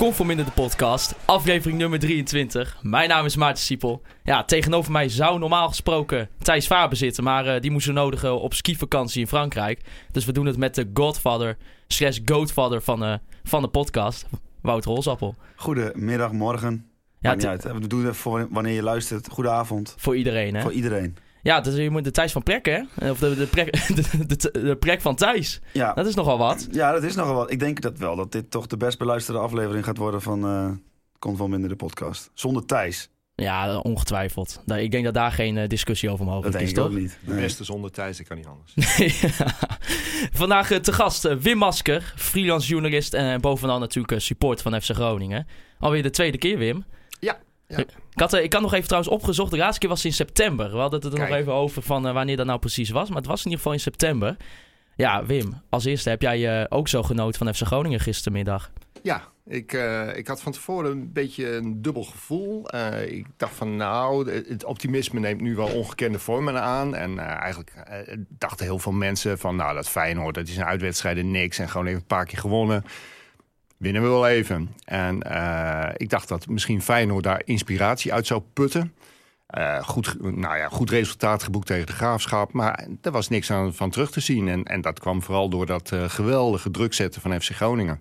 Conform in de podcast, aflevering nummer 23. Mijn naam is Maarten Siepel. Ja, tegenover mij zou normaal gesproken Thijs Faber zitten, maar eh, die moest ze nodigen op skivakantie in Frankrijk. Dus we doen het met de godfather slash goatfather van, eh, van de podcast, Wouter Holzappel. Goedemiddag, morgen. Ja, niet uit. We doen het voor wanneer je luistert. Goedenavond. voor iedereen, hè? Voor iedereen. Ja, dus je moet de Thijs van Prek, hè? Of de, de, prek, de, de, de Prek van Thijs. Ja. Dat is nogal wat. ja, dat is nogal wat. Ik denk dat wel. Dat dit toch de best beluisterde aflevering gaat worden van eh Komt wel minder de podcast. Zonder Thijs. Ja, ongetwijfeld. Daar- Ik denk dat daar geen eh, discussie over Dat mogelijk denk is, ik toch? ook niet. De beste zonder Thijs, dat kan niet anders. Vandaag eh, te gast Wim Masker, freelance journalist en bovenal natuurlijk support van FC Groningen. Alweer de tweede keer, Wim. Ja, ja. Ik, had, eh, ik had nog even trouwens opgezocht, de laatste keer was in september. We hadden het er nog even over van eh, wanneer dat nou precies was, maar het was in ieder geval in september. Ja, Wim, als eerste heb jij eh, ook zo genoten van FC Groningen gistermiddag. Ja, ik, ik had van tevoren een beetje een dubbel gevoel. Ik dacht van nou, het optimisme neemt nu wel ongekende vormen aan. En eigenlijk dachten heel veel mensen van nou, dat Feyenoord, dat is een uitwedstrijd niks. En gewoon even een paar keer gewonnen. Winnen we wel even. En eh, ik dacht dat misschien Feyenoord daar inspiratie uit zou putten. Eh, goed, nou ja, goed resultaat geboekt tegen de graafschap. Maar er was niks aan, van terug te zien. En, en dat kwam vooral door dat eh, geweldige druk zetten van FC Groningen.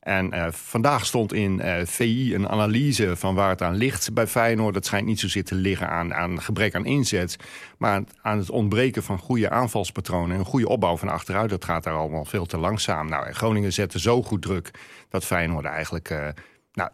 En eh, vandaag stond in eh, VI een analyse van waar het aan ligt bij Feyenoord. Dat schijnt niet zozeer te liggen aan, aan gebrek aan inzet, maar aan het ontbreken van goede aanvalspatronen en een goede opbouw van achteruit. Dat gaat daar allemaal veel te langzaam. Nou, en Groningen zette zo goed druk dat Feyenoord eigenlijk. eh, nou,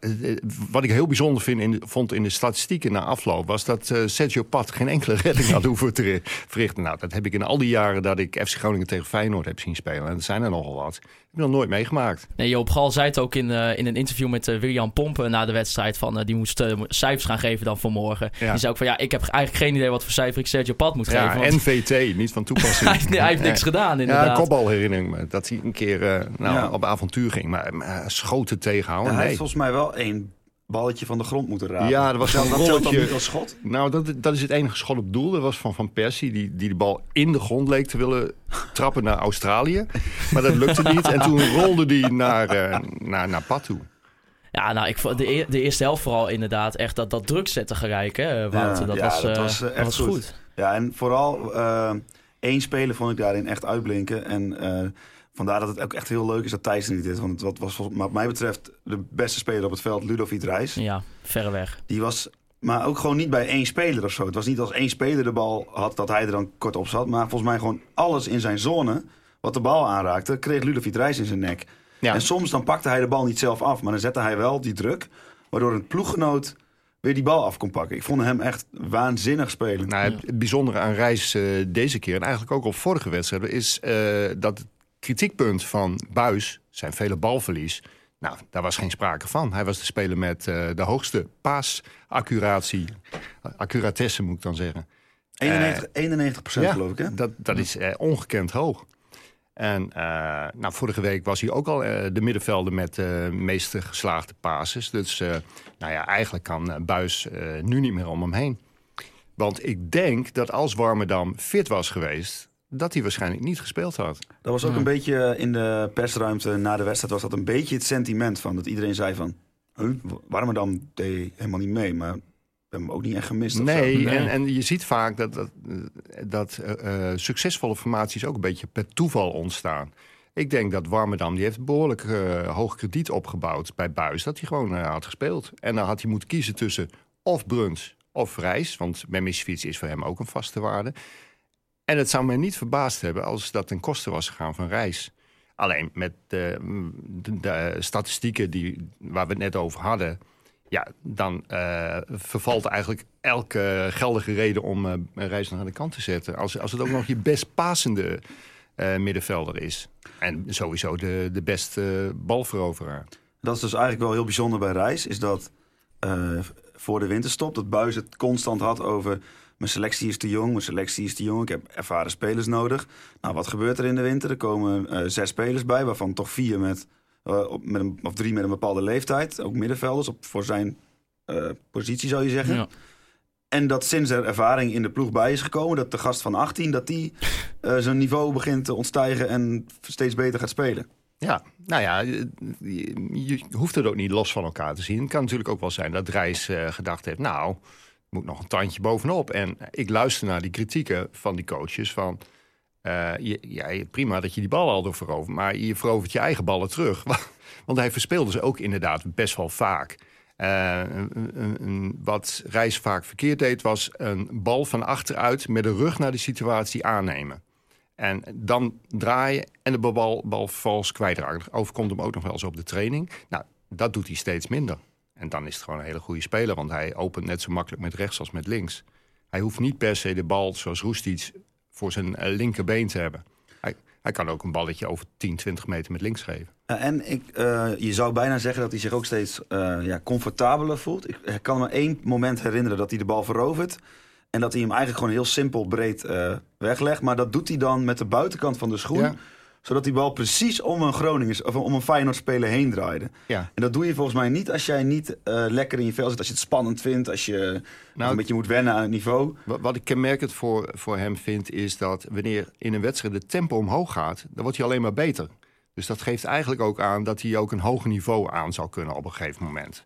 wat ik heel bijzonder vind in vond in de statistieken na afloop... was dat Sergio Pat geen enkele redding had hoeven te verrichten. Nou, dat heb ik in al die jaren dat ik FC Groningen tegen Feyenoord heb zien spelen. En dat zijn er nogal wat. Heb ik nog nooit meegemaakt. Nee, Joop Gal zei het ook in, eh, in een interview met eh, William Pompen na de wedstrijd. Van, eh, die moest cijfers gaan geven dan voor morgen. Ja. Die zei ook van ja, ik heb eigenlijk geen idee wat voor cijfer ik Sergio Pad moet Ja, geven. want NVT, niet van toepassing. hij, heeft, hij heeft niks Ja. gedaan Ja, inderdaad. herinner ik me. Dat hij een keer eh, nou, Ja. op avontuur ging. Maar, maar schoten Ja, tegenhouden, hij nee. heeft volgens mij wel één balletje van de grond moeten raken. Ja, er was dat een dat rolletje. niet als schot. Nou, dat, dat is het enige schot op doel. Dat was van Van Persie, die, die de bal in de grond leek te willen trappen naar Australië. Maar dat lukte niet. En toen rolde hij naar, eh naar, naar Pat toe. Ja, nou, ik, vond de, e- de eerste helft vooral inderdaad echt dat, dat druk zetten gelijk, hè, Wouter. Ja, dat, ja, was, dat eh, was, eh, dat echt was goed. goed. Ja, en vooral eh, één speler vond ik daarin echt uitblinken. En eh, vandaar dat het ook echt heel leuk is dat Thijs er niet is. Want het was wat mij betreft de beste speler op het veld, Ludovic Reis. Ja, verreweg. Die was, maar ook gewoon niet bij één speler of zo. Het was niet als één speler de bal had dat hij er dan kort op zat. Maar volgens mij gewoon alles in zijn zone, wat de bal aanraakte, kreeg Ludovic Reis in zijn nek. Ja. En soms dan pakte hij de bal niet zelf af, maar dan zette hij wel die druk. Waardoor een ploeggenoot weer die bal af kon pakken. Ik vond hem echt waanzinnig spelen. Nou, het- bijzondere aan Reis eh, deze keer, en eigenlijk ook op vorige wedstrijden, is eh, dat het kritiekpunt van Buis, zijn vele balverlies, nou, daar was geen sprake van. Hij was de speler met eh, de hoogste paasaccuratie, accuratesse moet ik dan zeggen. 91, 91 Ja, geloof ik, hè? Dat, dat is eh, ongekend hoog. En eh, nou, vorige week was hij ook al eh, de middenvelder met de meeste geslaagde passes. Dus eh, nou ja, eigenlijk kan eh, Buis eh, nu niet meer om hem heen. Want ik denk dat als Warmerdam fit was geweest, dat hij waarschijnlijk niet gespeeld had. Dat was ook een beetje in de persruimte na de wedstrijd... was dat een beetje het sentiment van dat iedereen zei van... Huh, Warmerdam deed helemaal niet mee, maar we hebben hem ook niet echt gemist. Nee, Nee. En, en je ziet vaak dat, dat, eh, dat eh, eh, succesvolle formaties ook een beetje per toeval ontstaan. Ik denk dat Warmerdam, die heeft behoorlijk eh, hoog krediet opgebouwd bij Buis. Dat hij gewoon eh, had gespeeld. En dan had hij moeten kiezen tussen of Bruns of Reis. Want Memisfiets is voor hem ook een vaste waarde. En het zou mij niet verbaasd hebben als dat ten koste was gegaan van Reis. Alleen met de, de, de statistieken die, waar we het net over hadden... Ja, dan eh, vervalt eigenlijk elke geldige reden om eh, een reis naar de kant te zetten. Als, als het ook nog je best passende eh, middenvelder is. En sowieso de, de beste balveroveraar. Dat is dus eigenlijk wel heel bijzonder bij Reis. Is dat eh, voor de winterstop. Dat Buis het constant had over... mijn selectie is te jong, mijn selectie is te jong. Ik heb ervaren spelers nodig. Nou, wat gebeurt er in de winter? Er komen eh, zes spelers bij, waarvan toch vier met, eh, op, met een, of drie met een bepaalde leeftijd. Ook middenvelders, op, voor zijn eh, positie zou je zeggen. Ja. En dat sinds er ervaring in de ploeg bij is gekomen... dat de gast van 18, dat die zijn niveau begint te ontstijgen... en steeds beter gaat spelen. Ja, nou ja, je, hoeft het ook niet los van elkaar te zien. Het kan natuurlijk ook wel zijn dat Reis gedacht heeft... nou, moet nog een tandje bovenop. En ik luister naar die kritieken van die coaches van... eh, je, ja, prima dat je die bal al door verovert... maar je verovert je eigen ballen terug. Want hij verspeelde ze ook inderdaad best wel vaak. Eh, een- wat Reis vaak verkeerd deed, was een bal van achteruit... met de rug naar de situatie aannemen. En dan draaien en de bal, bal vals kwijtraken. Overkomt hem ook nog wel eens op de training. Nou, dat doet hij steeds minder. En dan is het gewoon een hele goede speler. Want hij opent net zo makkelijk met rechts als met links. Hij hoeft niet per se de bal, zoals Roestic, voor zijn eh, linkerbeen te hebben. Hij, hij kan ook een balletje over 10, 20 meter met links geven. Uh, en ik, uh, je zou bijna zeggen dat hij zich ook steeds uh, ja, comfortabeler voelt. Ik, ik kan me één moment herinneren dat hij de bal verovert. En dat hij hem eigenlijk gewoon heel simpel breed weglegt. Maar dat doet hij dan met de buitenkant van de schoen. Ja. Zodat die bal precies om een Groningers of om een Feyenoord speler heen draaide. Ja. En dat doe je volgens mij niet als jij niet uh, lekker in je vel zit. Als je het spannend vindt. Als je nou, een beetje moet wennen aan het niveau. Wat, wat ik kenmerkend voor, voor hem vind is dat wanneer in een wedstrijd de tempo omhoog gaat. Dan wordt hij alleen maar beter. Dus dat geeft eigenlijk ook aan dat hij ook een hoger niveau aan zou kunnen op een gegeven moment.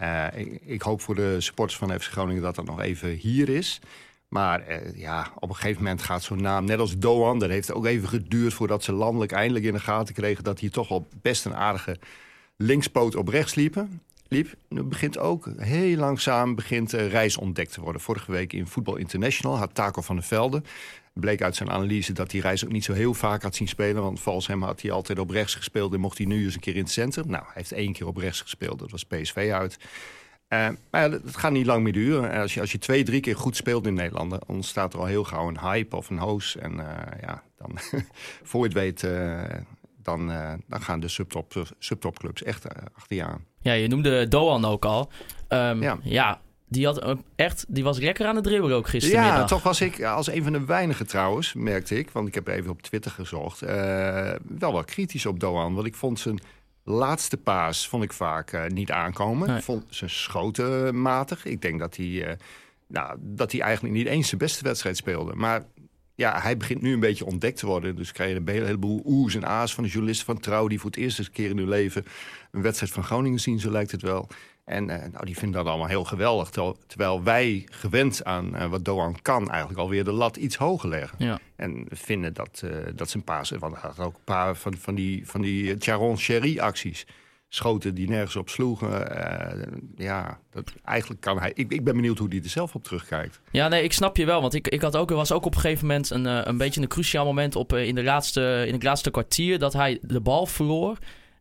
Uh, ik, ik, hoop voor de supporters van FC Groningen dat dat nog even hier is. Maar uh, ja, op een gegeven moment gaat zo'n naam, net als Doan... dat heeft ook even geduurd voordat ze landelijk eindelijk in de gaten kregen... dat hij toch wel best een aardige linkspoot op rechts liepen. liep. Nu begint ook heel langzaam begint, uh, reis ontdekt te worden. Vorige week in Voetbal International had Taco van der Velde... bleek uit zijn analyse dat hij reis ook niet zo heel vaak had zien spelen... want volgens had hij altijd op rechts gespeeld... en mocht hij nu eens een keer in het centrum. Nou, hij heeft één keer op rechts gespeeld, dat was PSV uit... Uh, maar het gaat niet lang meer duren. Als je, als je twee, drie keer goed speelt in Nederland... dan ontstaat er al heel gauw een hype of een hoos. En uh, ja, dan, voor je het weet, uh, dan, dan gaan de subtop, subtopclubs echt achter je aan. Ja, je noemde Doan ook al. Um, ja. ja. Die, had echt, die was lekker aan het dribbelen ook gistermiddag. Ja, toch was ik als een van de weinigen trouwens, merkte ik... want ik heb even op Twitter gezocht... wel wat kritisch op Doan. Want ik vond zijn laatste paas vond ik vaak uh, niet aankomen. Nee. Vond zijn schoten matig. Ik denk dat hij, uh, nou, dat hij eigenlijk niet eens zijn beste wedstrijd speelde. Maar ja, hij begint nu een beetje ontdekt te worden. Dus krijg je een heleboel oes en a's van de journalisten van Trouw... die voor het eerst eens een keer in hun leven een wedstrijd van Groningen zien, zo lijkt het wel. En uh, nou, die vinden dat allemaal heel geweldig. Terwijl, wij gewend aan uh, wat Doan kan, eigenlijk alweer de lat iets hoger leggen. Ja. En vinden dat, uh, dat zijn paas... Want hij had ook een paar van, van die, van die Charon Sherry acties. Schoten die nergens op sloegen. Uh, ja, dat, eigenlijk kan hij... Ik, ik ben benieuwd hoe hij er zelf op terugkijkt. Ja, nee, ik snap je wel. Want ik, ik had ook, er was ook op een gegeven moment een, een beetje een cruciaal moment op, in, de laatste, in het laatste kwartier... dat hij de bal verloor.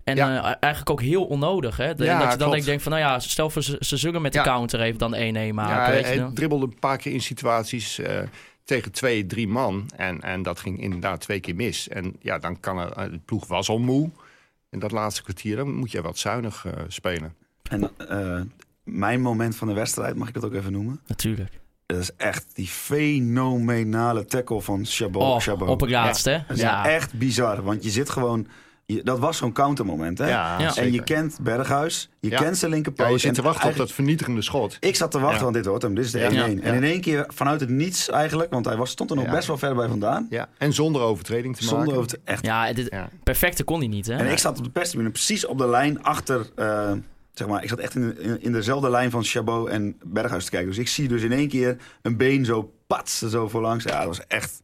En ja. uh, eigenlijk ook heel onnodig. Hè? De, ja, dat je dan klopt. denkt van, nou ja, stel voor ze, ze zullen met de Ja. counter even dan 1-1 maken. Ja, weet je hij wel. dribbelde een paar keer in situaties eh, tegen twee, drie man. En, en dat ging inderdaad twee keer mis. En ja, dan kan er... eh, De ploeg was al moe. In dat laatste kwartier dan moet je wat zuinig eh, spelen. En uh, mijn moment van de wedstrijd, mag ik dat ook even noemen? Natuurlijk. Dat is echt die fenomenale tackle van Chabot. Oh, Chabot. op het laatste, hè? Dat is Ja. echt bizar, want je zit gewoon... je- dat was zo'n countermoment, hè? Ja, Ja. En je kent Berghuis, je Ja. kent zijn linkerpoot. Ja, je zit te wachten op dat vernietigende schot. Ik zat te wachten, Ja. want dit wordt hem. Dit is de 1-1. Ja. En in één keer vanuit het niets eigenlijk, want hij was, stond er nog Ja. best wel ver bij vandaan. Ja, en zonder overtreding te Zonder maken. te, echt. Ja, dit, perfecte kon hij niet, hè? En ik zat op de perstribune precies op de lijn achter... eh, zeg maar, ik zat echt in, de- in, in dezelfde lijn van Chabot en Berghuis te kijken. Dus ik zie dus in één keer een been zo patsen zo voorlangs. Ja, dat was echt...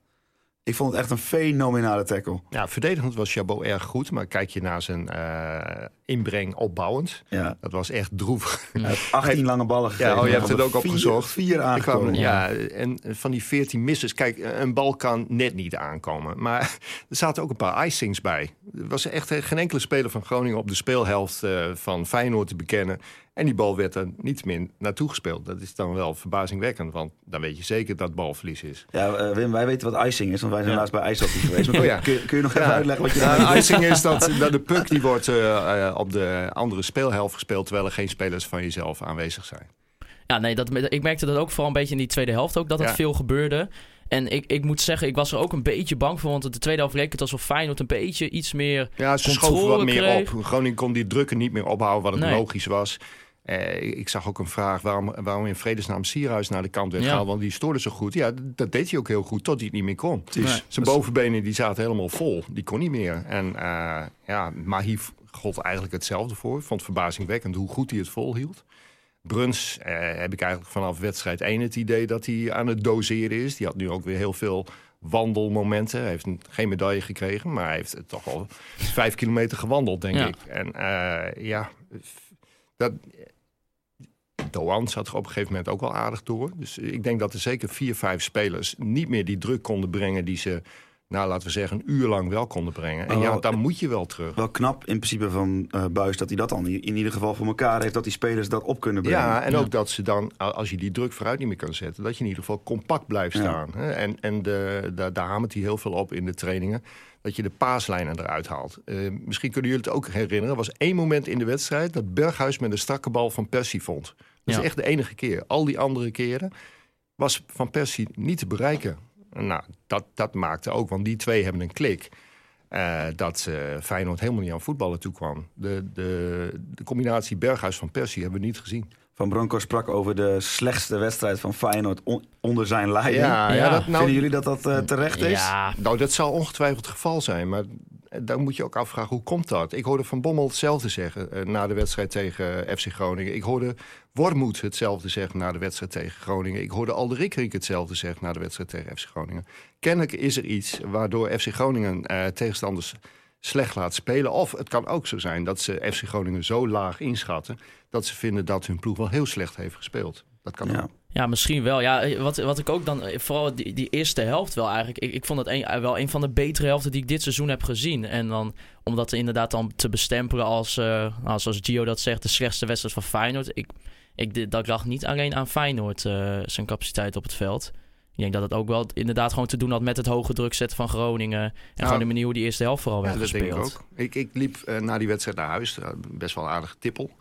Ik vond het echt een fenomenale tackle. Ja, verdedigend was Chabot erg goed. Maar kijk je naar zijn eh, inbreng opbouwend. Ja. Dat was echt droevig. Hij heeft 18 lange ballen gegeven. Ja, oh, je hebt het ook opgezocht. Vier aangekomen. ja, en van die 14 misses. Kijk, een bal kan net niet aankomen. Maar er zaten ook een paar icings bij. Er was echt geen enkele speler van Groningen op de speelhelft eh, van Feyenoord te bekennen. En die bal werd er niet min naartoe gespeeld. Dat is dan wel verbazingwekkend. Want dan weet je zeker dat balverlies is. Ja, eh, Wim, wij weten wat icing is, want wij zijn Ja. laatst bij ijshockey geweest. Maar Oh ja. kun, kun je nog even Ja. uitleggen wat je bedoelt? icing is dat, dat de puck die wordt eh, eh, op de andere speelhelft gespeeld... terwijl er geen spelers van jezelf aanwezig zijn. Ja, nee, dat, ik merkte dat ook vooral een beetje in die tweede helft ook, dat het Ja. veel gebeurde. En ik, ik moet zeggen, ik was er ook een beetje bang voor. Want de tweede helft leek het alsof Feyenoord een beetje iets meer... Ja, ze controle schoven wat meer kreeg. op. Groningen kon die drukken niet meer ophouden, wat het Nee. logisch was. Eh, ik zag ook een vraag waarom, waarom in vredesnaam Sierhuis naar de kant werd Ja. gehaald. Want die stoorde zo goed. Ja, dat deed hij ook heel goed, tot hij het niet meer kon. Precies. Zijn bovenbenen die zaten helemaal vol. Die kon niet meer. En eh ja, Mahi gold eigenlijk hetzelfde voor. Ik vond het verbazingwekkend hoe goed hij het volhield. Bruns eh, heb ik eigenlijk vanaf wedstrijd 1 het idee dat hij aan het doseren is. Die had nu ook weer heel veel wandelmomenten. Hij heeft een- geen medaille gekregen, maar hij heeft toch al vijf kilometer gewandeld, denk Ja. ik. En eh, ja, dat, Doan zat er op een gegeven moment ook wel aardig door. Dus ik denk dat er zeker vier, vijf spelers niet meer die druk konden brengen die ze, nou laten we zeggen, een uur lang wel konden brengen. En Oh, ja, dan moet je wel terug. Wel knap in principe van eh Buis dat hij dat dan in ieder geval voor elkaar heeft. Dat die spelers dat op kunnen brengen. Ja, en Ja. ook dat ze dan, als je die druk vooruit niet meer kan zetten, dat je in ieder geval compact blijft staan. En, en de, da- daar hamert hij heel veel op in de trainingen. Dat je de paaslijnen eruit haalt. Eh, misschien kunnen jullie het ook herinneren. Er was één moment in de wedstrijd dat Berghuis met een strakke bal van Persie vond. Dat Ja. is echt de enige keer. Al die andere keren was van Persie niet te bereiken. Nou, dat, dat maakte ook, want die twee hebben een klik. eh, dat Feyenoord helemaal niet aan voetballen toe kwam. De, de, de combinatie Berghuis van Persie hebben we niet gezien. Van Bronco sprak over de slechtste wedstrijd van Feyenoord on- onder zijn leiding. Ja, ja, Ja. dat, nou, Vinden jullie dat dat eh, terecht is? Ja, nou, dat zal ongetwijfeld het geval zijn. Maar dan moet je ook afvragen, hoe komt dat? Ik hoorde Van Bommel hetzelfde zeggen eh, na de wedstrijd tegen FC Groningen. Ik hoorde Wormoed hetzelfde zeggen na de wedstrijd tegen Groningen. Ik hoorde Alderikrik hetzelfde zeggen na de wedstrijd tegen FC Groningen. Kennelijk is er iets waardoor FC Groningen eh, tegenstanders slecht laat spelen. Of het kan ook zo zijn dat ze FC Groningen zo laag inschatten... dat ze vinden dat hun ploeg wel heel slecht heeft gespeeld. Dat kan Ja. ook. Ja, misschien wel. Ja, eh, wat, wat ik ook dan, eh, vooral die, die eerste helft wel eigenlijk. Ik, ik vond het een, eh, wel een van de betere helften die ik dit seizoen heb gezien. En dan, om dat inderdaad dan te bestempelen als, nou, zoals Gio dat zegt, de slechtste wedstrijd van Feyenoord. Ik, ik, dat lag niet alleen aan Feyenoord, zijn capaciteit op het veld. Ik denk dat het ook wel inderdaad gewoon te doen had met het hoge druk zetten van Groningen. En gewoon de manier hoe die eerste helft vooral Ja, werd dat denk gespeeld. ik ook. Ik, ik liep na die wedstrijd naar huis, best wel een aardige tippel.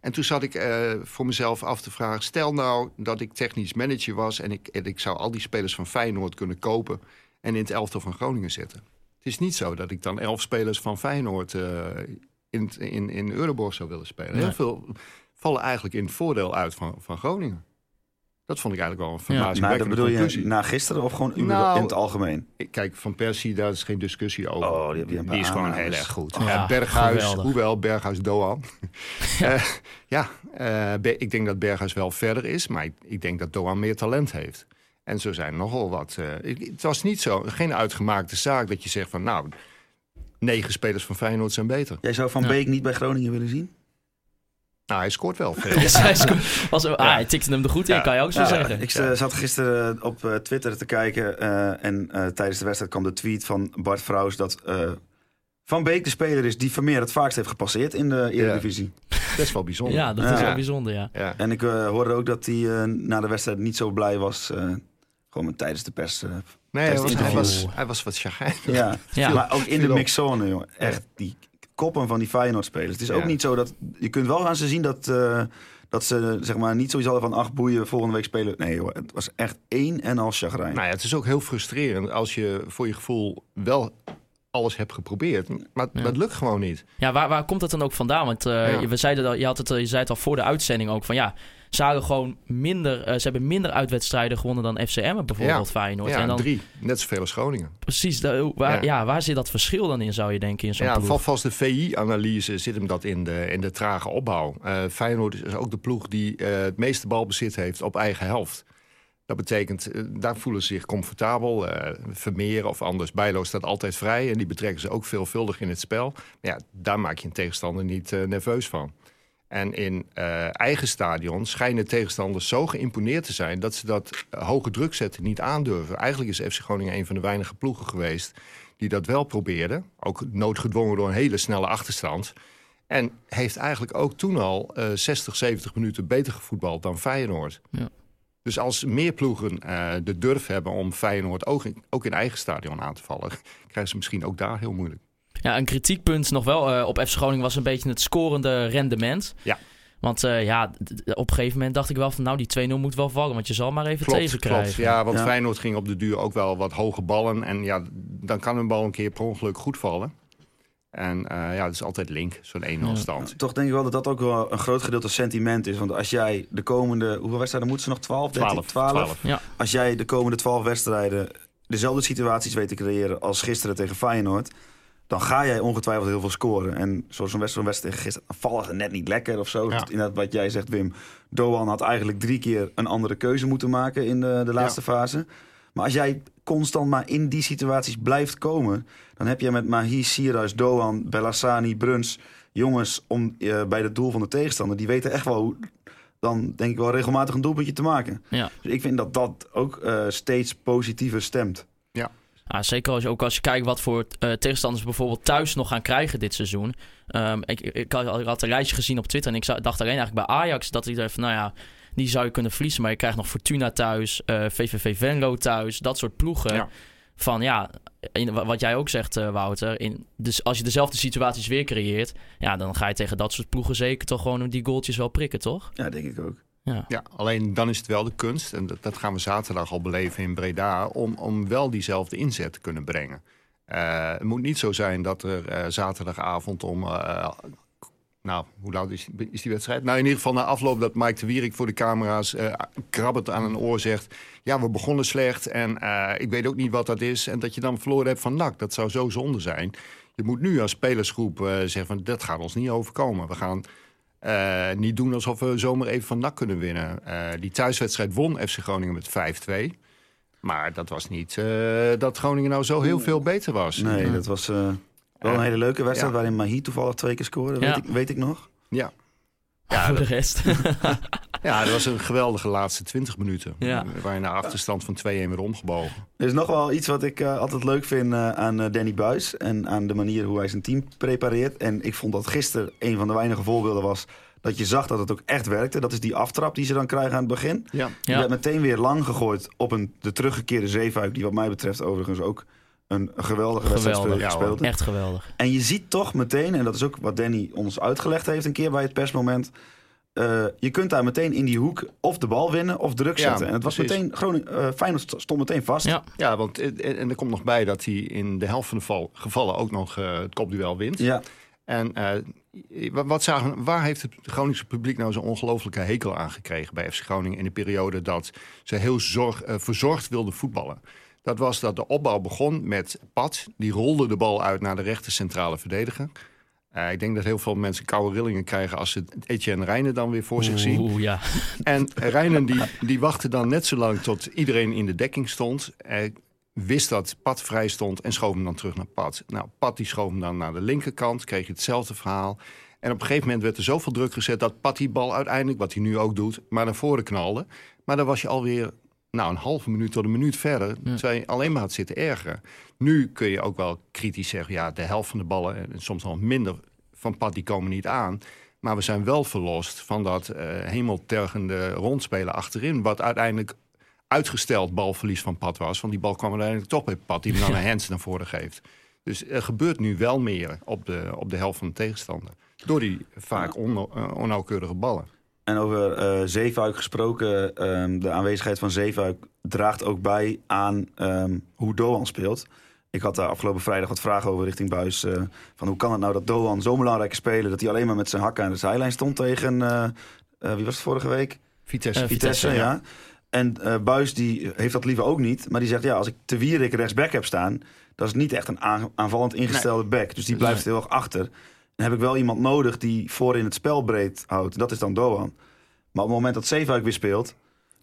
En toen zat ik eh, voor mezelf af te vragen... stel nou dat ik technisch manager was... En ik, en ik zou al die spelers van Feyenoord kunnen kopen... en in het elftal van Groningen zetten. Het is niet zo dat ik dan elf spelers van Feyenoord... eh, in, in, in Euroborg zou willen spelen. Heel veel vallen eigenlijk in het voordeel uit van, van Groningen. Dat vond ik eigenlijk wel een Ja. Maar dat verbazingwekkende bedoel je na gisteren of gewoon Nou, in het algemeen? Ik- Kijk, Van Persie, daar is geen discussie over. Oh, die is gewoon heel erg goed. Ja, Ja, Berghuis, geweldig. hoewel Berghuis Doan. ja, ja eh, Be- ik denk dat Berghuis wel verder is, maar ik, ik denk dat Doan meer talent heeft. En zo zijn nogal wat. eh, het was niet zo, geen uitgemaakte zaak dat je zegt van nou, negen spelers van Feyenoord zijn beter. Jij zou Van Ja. Beek niet bij Groningen willen zien? Nou, hij scoort wel veel. Dus hij sco- was, ah, hij tikte hem er goed in, Ja. kan je ook zo Ja, zeggen. Ik eh, zat gisteren op eh, Twitter te kijken eh, en eh, tijdens de wedstrijd kwam de tweet van Bart Vrouws dat eh, Van Beek de speler is die Vermeer het vaakst heeft gepasseerd in de Eredivisie. Best wel bijzonder. Ja, dat is wel bijzonder, ja. Ja. En ik eh, hoorde ook dat hij eh, na de wedstrijd niet zo blij was. eh, gewoon tijdens de pers. eh. Nee, hij was, hij, was, hij was wat chagrijnig. ja. Ja. maar ook in de mixzone, jongen. Echt, die koppen van die Feyenoord-spelers. Het is ook Ja. niet zo dat... Je kunt wel aan ze zien dat, eh, dat ze zeg maar, niet zoiets hadden van... ach, boeien, volgende week spelen. Nee, joh, het was echt één en al chagrijn. Nou ja, het is ook heel frustrerend als je voor je gevoel wel alles hebt geprobeerd. Maar Ja. dat lukt gewoon niet. Ja, waar, waar komt dat dan ook vandaan? Want eh, Ja. je- we zeiden dat, je, had het, eh, je zei het al voor de uitzending ook van ja, ze hadden gewoon minder, eh, ze hebben minder uitwedstrijden gewonnen dan FCM bijvoorbeeld Feyenoord. Ja, en dan drie. Net zoveel als Groningen. precies, de, waar, ja. Ja. waar zit dat verschil dan in zou je denken in zo'n Ja, ploeg? volgens de VI-analyse zit hem dat in de, in de trage opbouw. Eh, Feyenoord is ook de ploeg die eh, het meeste balbezit heeft op eigen helft. Dat betekent, daar voelen ze zich comfortabel. eh Vermeer of anders. Bijlo staat altijd vrij en die betrekken ze ook veelvuldig in het spel. Maar ja, daar maak je een tegenstander niet nerveus van. En in eh, eigen stadion schijnen tegenstanders zo geïmponeerd te zijn... dat ze dat eh, hoge druk zetten niet aandurven. Eigenlijk is FC Groningen een van de weinige ploegen geweest... die dat wel probeerde. Ook noodgedwongen door een hele snelle achterstand. En heeft eigenlijk ook toen al eh 60, 70 minuten beter gevoetbald dan Feyenoord. Ja. Dus als meer ploegen eh, de durf hebben om Feyenoord ook in, ook in eigen stadion aan te vallen... krijgen ze misschien ook daar heel moeilijk. Ja, een kritiekpunt nog wel eh, op FC Groningen was een beetje het scorende rendement. Ja. Want eh, ja, op een gegeven moment dacht ik wel van... nou, die 2-0 moet wel vallen, want je zal maar even Klopt, tegenkrijgen. klopt. Ja, want Ja. Feyenoord ging op de duur ook wel wat hoge ballen. En ja, dan kan een bal een keer per ongeluk goed vallen. En eh, ja, het is altijd link, zo'n 1-0 Ja. stand. Toch denk ik wel dat dat ook wel een groot gedeelte sentiment is. Want als jij de komende... Hoeveel wedstrijden moeten ze nog? 12, 13, 12. 12? 12. Als jij de komende 12 wedstrijden dezelfde situaties weet te creëren als gisteren tegen Feyenoord... dan ga jij ongetwijfeld heel veel scoren. En zoals zo'n wedstrijd, wedstrijd tegen gisteren... dan vallen ze net niet lekker of zo. Ja. Inderdaad, wat jij zegt, Wim. Doan had eigenlijk drie keer een andere keuze moeten maken in de, de laatste fase. Maar als jij constant maar in die situaties blijft komen... dan heb je met Mahi, Sierhuis, Doan, Bellassani, Bruns... jongens om, eh, bij het doel van de tegenstander... die weten echt wel hoe... dan denk ik wel regelmatig een doelpuntje te maken. Ja. Dus ik vind dat dat ook eh, steeds positiever stemt. Ja, zeker als je, ook als je kijkt wat voor eh, tegenstanders bijvoorbeeld thuis nog gaan krijgen dit seizoen. Ehm, ik, ik, had, ik had een lijstje gezien op Twitter en ik dacht alleen eigenlijk bij Ajax dat ik dacht van, nou ja, die zou je kunnen verliezen. Maar je krijgt nog Fortuna thuis, eh, VVV Venlo thuis, dat soort ploegen. Ja. Van ja, in- wat jij ook zegt eh, Wouter, in, dus als je dezelfde situaties weer creëert, ja, dan ga je tegen dat soort ploegen zeker toch gewoon die goaltjes wel prikken, toch? Ja, denk ik ook. Ja. Alleen dan is het wel de kunst, en dat, dat gaan we zaterdag al beleven in Breda, om, om wel diezelfde inzet te kunnen brengen. Eh, het moet niet zo zijn dat er eh, zaterdagavond om. eh, nou, hoe laat is, is die wedstrijd? Nou, in ieder geval na afloop dat Mike de Wierik voor de camera's krabbend aan een oor zegt. Ja, we begonnen slecht en ik weet ook niet wat dat is. En dat je dan verloren hebt van NAC. Dat zou zo zonde zijn. Je moet nu als spelersgroep zeggen van dat gaat ons niet overkomen. We gaan eh, niet doen alsof we zomaar even van NAC kunnen winnen. Eh, die thuiswedstrijd won FC Groningen met 5-2. Maar dat was niet eh, dat Groningen nou zo heel veel beter was. Nee, dat was eh, wel een hele leuke wedstrijd... ja. waarin Mahi toevallig twee keer scoorde, Ja. weet, ik, weet ik nog. Ja. Voor de rest. ja, dat was een geweldige laatste 20 minuten. Ja. Waar je naar achterstand van 2-1 weer omgebogen. Er is nog wel iets wat ik eh, altijd leuk vind eh, aan eh, Danny Buis... en aan de manier hoe hij zijn team prepareert. En ik vond dat gisteren een van de weinige voorbeelden was... dat je zag dat het ook echt werkte. Dat is die aftrap die ze dan krijgen aan het begin. Ja. Die Ja. werd meteen weer lang gegooid op een, de teruggekeerde zeefuik... die wat mij betreft overigens ook een geweldige wedstrijd Geweldig. Ja, gespeeld. Echt geweldig. En je ziet toch meteen, en dat is ook wat Danny ons uitgelegd heeft een keer bij het persmoment. eh, je kunt daar meteen in die hoek of de bal winnen of druk Ja, zetten. en het was precies. meteen, Groningen, eh Feyenoord st- stond meteen vast. Ja. Ja, want en, en er komt nog bij dat hij in de helft van de val, gevallen ook nog eh, het kopduel wint. Ja, En eh, wa- wat zagen, waar heeft het Groningse publiek nou zo'n ongelofelijke hekel aan gekregen bij FC Groningen in de periode dat ze heel zorg, eh, verzorgd wilden voetballen? Dat was dat de opbouw begon met Pat. Die rolde de bal uit naar de rechter centrale verdediger. Eh, ik denk dat heel veel mensen koude rillingen krijgen als ze Etienne Rijnen dan weer voor zich zien. Ja. En Rijnen die, die wachtte dan net zo lang tot iedereen in de dekking stond. Hij wist dat Pat vrij stond en schoof hem dan terug naar Pat. Nou, Pat die schoof hem dan naar de linkerkant, kreeg je hetzelfde verhaal. En op een gegeven moment werd er zoveel druk gezet dat Pat die bal uiteindelijk, wat hij nu ook doet, maar naar voren knalde. Maar dan was je alweer nou, een halve minuut tot een minuut verder, terwijl je alleen maar had zitten ergeren. Nu kun je ook wel kritisch zeggen, ja, de helft van de ballen, en soms nog minder van Pat, die komen niet aan. Maar we zijn wel verlost van dat eh hemeltergende rondspelen achterin. Wat uiteindelijk uitgesteld balverlies van Pat was. Want die bal kwam uiteindelijk toch bij Pat, die hem dan een hands naar voren geeft. Dus er gebeurt nu wel meer op de, op de helft van de tegenstander. Door die vaak on, eh, onnauwkeurige ballen. En over eh Zeefuik gesproken, ehm, de aanwezigheid van Zeefuik draagt ook bij aan ehm, hoe Doan speelt. Ik had daar afgelopen vrijdag wat vragen over richting Buis. eh, van hoe kan het nou dat Doan zo'n belangrijke speler... dat hij alleen maar met zijn hakken aan de zijlijn stond tegen... eh, eh, wie was het vorige week? Vitesse. Vitesse, Vitesse, ja. En eh Buis die heeft dat liever ook niet. Maar die zegt, ja, als ik te Wierik rechtsback heb staan... dat is niet echt een aan- aanvallend ingestelde back. Dus die blijft heel erg achter. Dan heb ik wel iemand nodig die voorin het spel breed houdt. Dat is dan Doan. Maar op het moment dat Zeefuik weer speelt...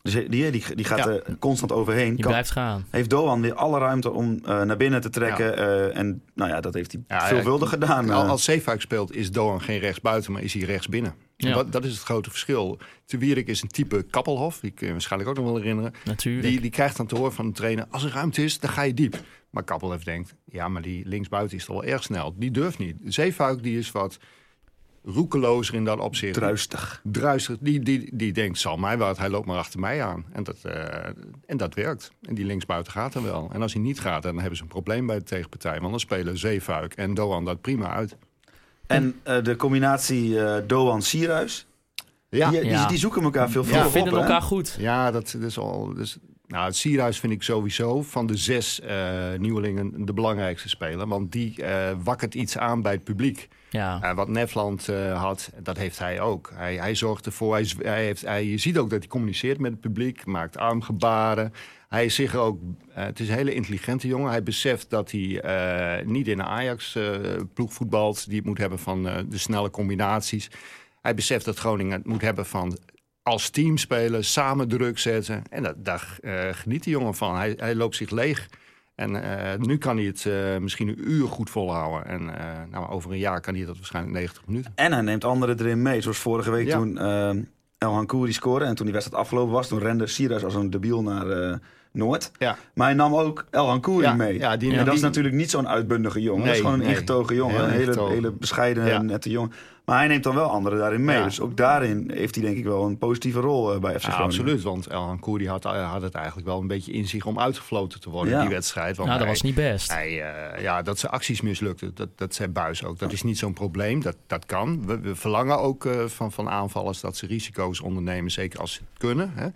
Dus die, die, die gaat Ja. er constant overheen. Die Kan- blijft gaan. heeft Doan weer alle ruimte om eh, naar binnen te trekken. eh, en nou ja, dat heeft hij Ja, veelvuldig gedaan. Al- eh. Als Zeefuik speelt is Doan geen rechtsbuiten, maar is hij rechtsbinnen. Ja. Dat, dat is het grote verschil. Te Wierik is een type Kappelhof, die kun je waarschijnlijk ook nog wel herinneren. Natuurlijk. Die, die krijgt dan te horen van de trainer, als er ruimte is, dan ga je diep. Maar Kappelhof denkt, ja, maar die linksbuiten is toch wel erg snel. Die durft niet. Zeefuik die is wat roekelozer in dat opzicht. Druistig. Druistig. Die, die, die denkt, zal mij wat, hij loopt maar achter mij aan. En dat, eh, en dat werkt. En die linksbuiten gaat dan wel. En als hij niet gaat, dan hebben ze een probleem bij de tegenpartij. Want dan spelen Zeefuik en Doan dat prima uit. En eh, de combinatie eh Doan-Sierhuis. Ja, die, die, Ja. die zoeken elkaar veel We vroeger vinden op, hè? elkaar goed. ja dat, dat is al. Dus, nou, het Sierhuis vind ik sowieso van de zes eh, nieuwelingen de belangrijkste speler. Want die eh, wakkert iets aan bij het publiek. Ja. Eh, wat Nefland eh, had, dat heeft hij ook. Hij, hij zorgt ervoor, hij, heeft, hij, je ziet ook dat hij communiceert met het publiek, maakt armgebaren. Hij is zich ook, het is een hele intelligente jongen. Hij beseft dat hij niet in een Ajax-ploeg voetbalt, die het moet hebben van de snelle combinaties. Hij beseft dat Groningen het moet hebben van als team spelen, samen druk zetten. En dat, daar eh, geniet die jongen van. Hij, hij loopt zich leeg. En eh, nu kan hij het eh, misschien een uur goed volhouden. En nou, over een jaar kan hij dat waarschijnlijk 90 minuten. En hij neemt anderen erin mee. Zoals vorige week Ja. toen El Hankouri scoorde. En toen die wedstrijd afgelopen was, toen rende Sierhuis als een debiel naar Noord. Ja. Maar hij nam ook El Hankouri Ja, mee. ja, die- en dat die- is natuurlijk niet zo'n uitbundige jongen. dat is gewoon een nee. ingetogen jongen. Heel Een hele, ingetogen. hele bescheiden, Ja. nette jongen. Maar hij neemt dan wel anderen daarin mee. Ja. Dus ook daarin heeft hij denk ik wel een positieve rol eh, bij FC Ja, Groningen. absoluut, want El Koeri had, had het eigenlijk wel een beetje in zich om uitgefloten te worden Ja. in die wedstrijd. Want Nou, dat hij- was niet best. Hij, eh, ja, dat zijn acties mislukten, dat, dat zei Buis ook. Dat is niet zo'n probleem, dat, dat kan. We, we verlangen ook eh, van, van aanvallers dat ze risico's ondernemen, zeker als ze het kunnen. Hè.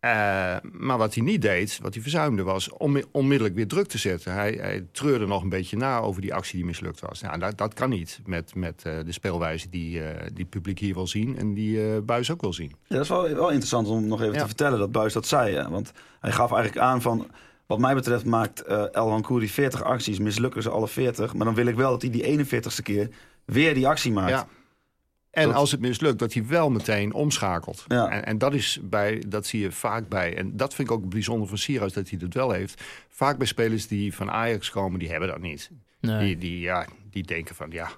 Eh, maar wat hij niet deed, wat hij verzuimde, was om onmiddellijk weer druk te zetten. Hij, hij treurde nog een beetje na over die actie die mislukt was. Nou, dat, dat kan niet met, met eh, de speelwijze die, eh, die het publiek hier wil zien en die Buis ook wil zien. Ja, dat is wel, wel interessant om nog even Ja. te vertellen dat Buis dat zei. Hè? Want hij gaf eigenlijk aan van... Wat mij betreft maakt El Hankouri 40 acties, mislukken ze alle 40. Maar dan wil ik wel dat hij die 41ste keer weer die actie maakt. Ja. En Dat- als het mislukt, dat hij wel meteen omschakelt. Ja. En, en dat, is bij, dat zie je vaak bij. En dat vind ik ook bijzonder van Sierhuis, dat hij dat wel heeft. Vaak bij spelers die van Ajax komen, die hebben dat niet. Nee. Die, die, ja, die denken van, ja...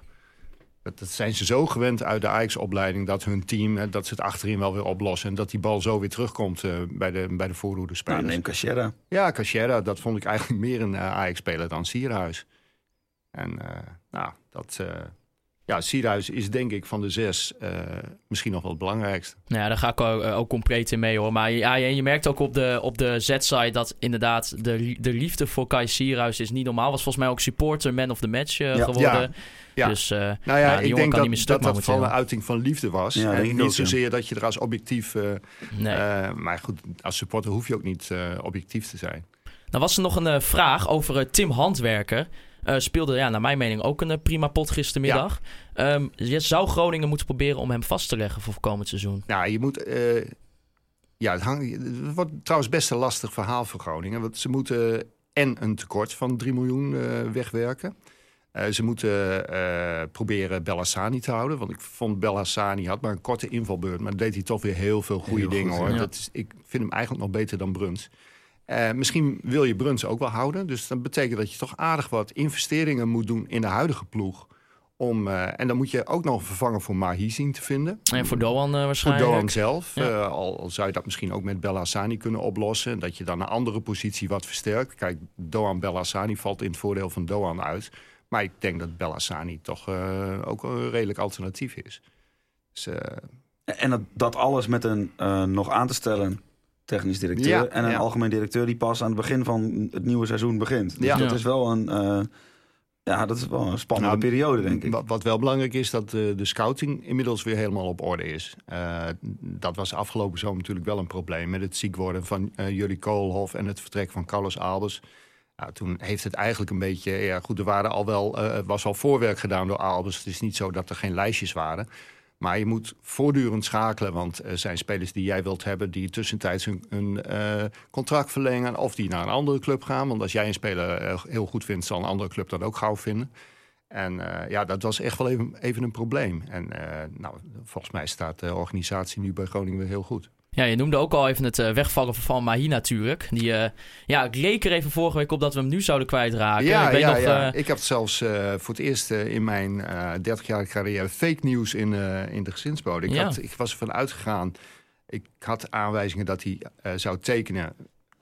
Dat, dat zijn ze zo gewend uit de Ajax-opleiding... dat hun team, hè, dat ze het achterin wel weer oplossen... en dat die bal zo weer terugkomt eh, bij de, bij de voorhoede Nou, spelers. neem Cachera. Ja, Cachera, dat vond ik eigenlijk meer een eh, Ajax-speler dan Sierhuis. En eh, nou, dat... ja, Sierhuis is denk ik van de zes eh, misschien nog wel het belangrijkste. Nou ja, daar ga ik ook, eh, ook compleet in mee hoor. Maar ja, je, je merkt ook op de, op de Z-site dat inderdaad de, de liefde voor Kai Sierhuis is niet normaal. Was volgens mij ook supporter man of the match eh, Ja. geworden. Ja. Dus eh, Nou ja, ja, die ik jongen denk kan dat niet meer stuk dat, dat vooral een uiting van liefde was. Ja, en niet ook, zozeer dat je er als objectief... eh, nee. eh, maar goed, als supporter hoef je ook niet eh, objectief te zijn. Dan was er nog een vraag over Tim Handwerker. Eh, speelde, ja, naar mijn mening, ook een eh, prima pot gistermiddag. Ehm, je zou Groningen moeten proberen om hem vast te leggen voor komend seizoen. Nou, je moet... eh, ja, het, hangt, het wordt trouwens best een lastig verhaal voor Groningen. Want ze moeten en een tekort van 3 miljoen eh, wegwerken. Eh, ze moeten eh, proberen Bellassani te houden. Want ik vond Bellassani had maar een korte invalbeurt. Maar deed hij toch weer heel veel goede Heel dingen goed, hoor. ja. Dat is, ik vind hem eigenlijk nog beter dan Bruns. Eh, misschien wil je Bruns ook wel houden. Dus dat betekent dat je toch aardig wat investeringen moet doen in de huidige ploeg. Om, eh, en dan moet je ook nog een vervanger voor Mahi zien te vinden. En voor Doan eh, Voor waarschijnlijk. Doan zelf. Ja. eh, al, al zou je dat misschien ook met Bellassani kunnen oplossen. Dat je dan een andere positie wat versterkt. Kijk, Doan Bellassani valt in het voordeel van Doan uit. Maar ik denk dat Bellassani toch eh, ook een redelijk alternatief is. Dus, eh, En dat, dat alles met een eh, nog aan te stellen technisch directeur. Ja, en een ja. algemeen directeur die pas aan het begin van het nieuwe seizoen begint. Dus Ja. dat is wel een... eh, ja, dat is wel een spannende Nou, periode, denk ik. Wat, wat wel belangrijk is, dat de, de scouting inmiddels weer helemaal op orde is. Eh, dat was afgelopen zomer natuurlijk wel een probleem. Met het ziek worden van eh Jullie Koolhof en het vertrek van Carlos Albers. Nou, toen heeft het eigenlijk een beetje... Ja, goed, er waren al wel, eh, was al voorwerk gedaan door Albers. Het is niet zo dat er geen lijstjes waren. Maar je moet voortdurend schakelen. Want er zijn spelers die jij wilt hebben... die tussentijds hun, eh, contract verlengen... of die naar een andere club gaan. Want als jij een speler eh, heel goed vindt... zal een andere club dat ook gauw vinden. En eh, ja, dat was echt wel even, even een probleem. En nou, volgens mij staat de organisatie nu bij Groningen weer heel goed. Ja, je noemde ook al even het eh, wegvallen van Mahi natuurlijk. Die, eh, ja, ik leek er even vorige week op dat we hem nu zouden kwijtraken. Ja, ik weet ja, nog, ja. eh, ik heb zelfs voor het eerst in mijn eh 30-jarige carrière fake nieuws in, in de gezinsbode. Ik, Ja. had, ik was ervan uitgegaan. Ik had aanwijzingen dat hij zou tekenen.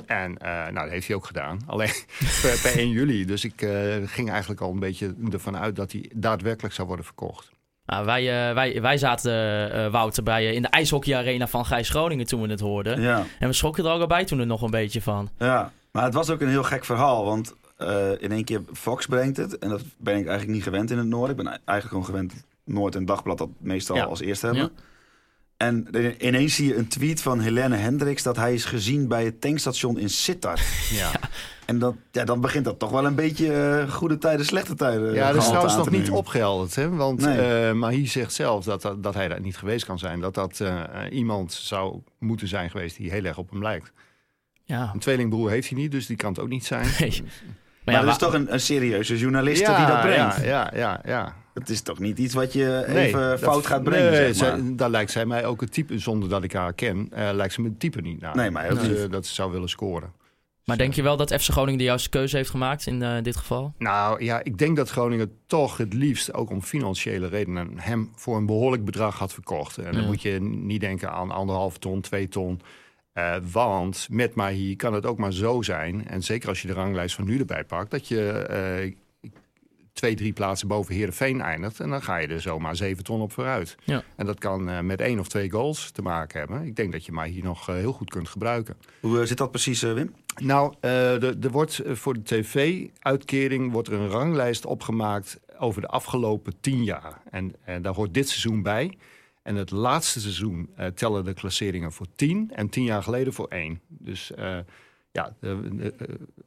En nou, dat heeft hij ook gedaan. Alleen per, per 1 juli. Dus ik ging eigenlijk al een beetje ervan uit dat hij daadwerkelijk zou worden verkocht. Nou, wij, eh, wij, wij zaten, eh, Wouter, bij, eh, in de ijshockeyarena van Gijs Groningen toen we het hoorden. Ja. En we schrokken er ook al bij toen er nog een beetje van. Ja, maar het was ook een heel gek verhaal. Want in één keer Fox brengt het. En dat ben ik eigenlijk niet gewend in het Noorden. Ik ben eigenlijk gewoon gewend Noord en Dagblad dat meestal Ja. als eerste hebben. En ineens zie je een tweet van Helene Hendricks dat hij is gezien bij het tankstation in Sittard. Ja, En dat, ja, dan begint dat toch wel een beetje eh, goede tijden, slechte tijden. ja dat is trouwens aan nog niet opgehelderd. Hè? Want Nee. eh Mahi zegt zelf dat, dat, dat hij daar niet geweest kan zijn. Dat dat eh, iemand zou moeten zijn geweest die heel erg op hem lijkt. Ja. Een tweelingbroer heeft hij niet, dus die kan het ook niet zijn. Nee. Maar, ja, dat is toch een, een serieuze journalist die dat brengt. Ja, ja, ja, ja. Het is toch niet iets wat je Nee, even dat- fout gaat brengen, Nee, zeg maar. zij- daar lijkt zij mij ook het type, zonder dat ik haar ken, eh, lijkt ze me het type niet naar. Nee, ook dat, ze- dat ze zou willen scoren. Maar denk je wel dat FC Groningen de juiste keuze heeft gemaakt in eh, dit geval? Nou ja, ik denk dat Groningen toch het liefst, ook om financiële redenen, hem voor een behoorlijk bedrag had verkocht. En dan Ja. moet je niet denken aan anderhalf ton, twee ton. Eh, want met Mahi kan het ook maar zo zijn, en zeker als je de ranglijst van nu erbij pakt, dat je eh, twee, drie plaatsen boven Heerenveen eindigt. En dan ga je er zomaar zeven ton op vooruit. Ja. En dat kan eh, met één of twee goals te maken hebben. Ik denk dat je Mahi nog eh, heel goed kunt gebruiken. Hoe eh, zit dat precies, Wim? Nou, eh, er wordt voor de tv-uitkering wordt er een ranglijst opgemaakt over de afgelopen tien jaar. En, en daar hoort dit seizoen bij. En het laatste seizoen eh, tellen de klasseringen voor tien en tien jaar geleden voor één. Dus eh, ja, de, de,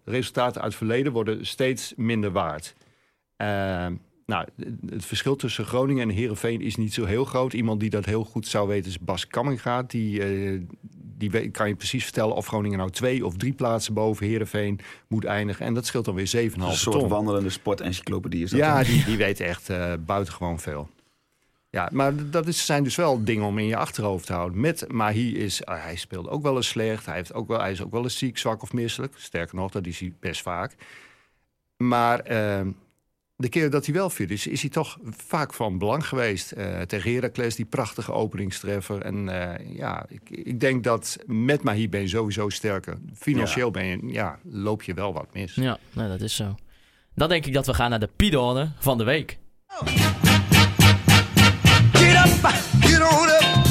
resultaten uit het verleden worden steeds minder waard. Eh, nou, het verschil tussen Groningen en Heerenveen is niet zo heel groot. Iemand die dat heel goed zou weten is Bas Kamminga. Die, eh, die weet- kan je precies vertellen of Groningen nou twee of drie plaatsen boven Heerenveen moet eindigen. En dat scheelt dan weer 7,5 Een soort ton. wandelende sportencyclopedie is dat. Ja, die, die weet echt eh, buitengewoon veel. Ja, maar dat is, zijn dus wel dingen om in je achterhoofd te houden. Met Mahi is, ah, hij speelt ook wel eens slecht. Hij, heeft ook wel, hij is ook wel eens ziek, zwak of misselijk. Sterker nog, dat is hij best vaak. Maar eh, de keer dat hij wel fit is, is hij toch vaak van belang geweest. Eh tegen Heracles, die prachtige openingstreffer. En eh, ja, ik, ik denk dat met Mahi ben je sowieso sterker. Financieel ben je, ja, loop je wel wat mis. Ja, nee, dat is zo. Dan denk ik dat we gaan naar de Pidone van de week. Get up, get on up,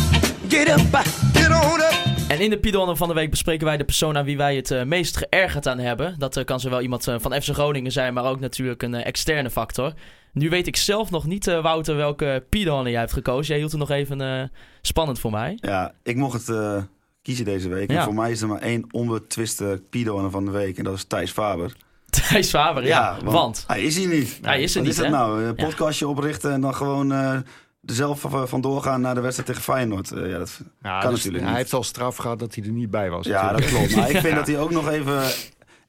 get up, get on up. En in de Pidone van de week bespreken wij de persoon aan wie wij het eh, meest geërgerd aan hebben. Dat eh, kan zowel iemand eh, van FC Groningen zijn, maar ook natuurlijk een externe factor. Nu weet ik zelf nog niet, Wouter, welke Pidone jij hebt gekozen. Jij hield het nog even spannend voor mij. Ja, ik mocht het kiezen deze week. Ja. En voor mij is er maar één onbetwiste Pidone van de week. En dat is Thijs Faber. Thijs Faber, ja. want, Hij is hier niet. Hij is er Wat niet, is hè? nou? Een podcastje oprichten en dan gewoon zelf van- vandoor gaan naar de wedstrijd tegen Feyenoord. Eh, ja, dat Ja, kan dus natuurlijk hij niet. heeft al straf gehad dat hij er niet bij was. Ja, dat klopt. Maar ik vind dat hij ook nog even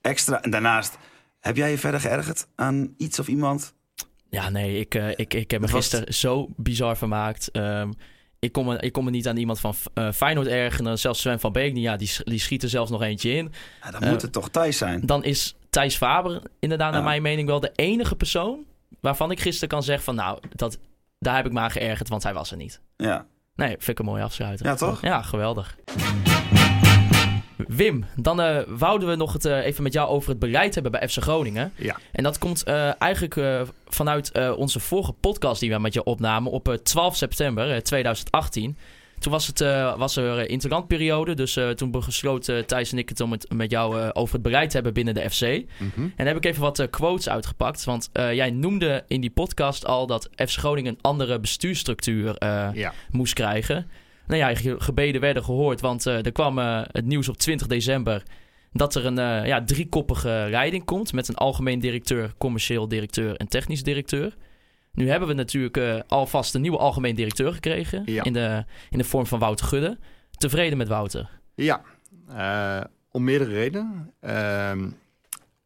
extra... En daarnaast, heb jij je verder geërgerd aan iets of iemand? ja, nee, ik, eh, ik, ik heb me was- gisteren zo bizar vermaakt. Ehm, ik, kon me, ik kon me niet aan iemand van eh, Feyenoord ergeren. Zelfs Sven van Beek, niet. ja, die, die schiet er zelfs nog eentje in. Ja, dan Eh, moet het toch Thijs zijn? Dan is Thijs Faber inderdaad naar mijn mening wel de enige persoon... waarvan ik gisteren kan zeggen van... nou, dat, daar heb ik me aan geërgerd, want hij was er niet. Ja. Nee, vind ik een mooi afsluiten. Ja, toch? Ja, geweldig. Wim, dan eh, wouden we nog het eh, even met jou over het beleid hebben bij FC Groningen. Ja. En dat komt eh, eigenlijk eh, vanuit eh, onze vorige podcast die we met je opnamen op eh, 12 september eh, 2018. Toen was, het, eh, was er een interlandperiode, dus eh, toen besloten Thijs en ik het om het met jou eh, over het beleid te hebben binnen de FC. Mhm. En daar heb ik even wat eh, quotes uitgepakt, want eh, jij noemde in die podcast al dat FC Groningen een andere bestuurstructuur eh, Ja. moest krijgen. Nou ja, gebeden werden gehoord, want eh, er kwam eh, het nieuws op 20 december dat er een eh, ja, driekoppige leiding komt met een algemeen directeur, commercieel directeur en technisch directeur. Nu hebben we natuurlijk eh, alvast een nieuwe algemeen directeur gekregen Ja. in, de, in de vorm van Wouter Gudde. Tevreden met Wouter? Ja, eh, om meerdere redenen. Ehm,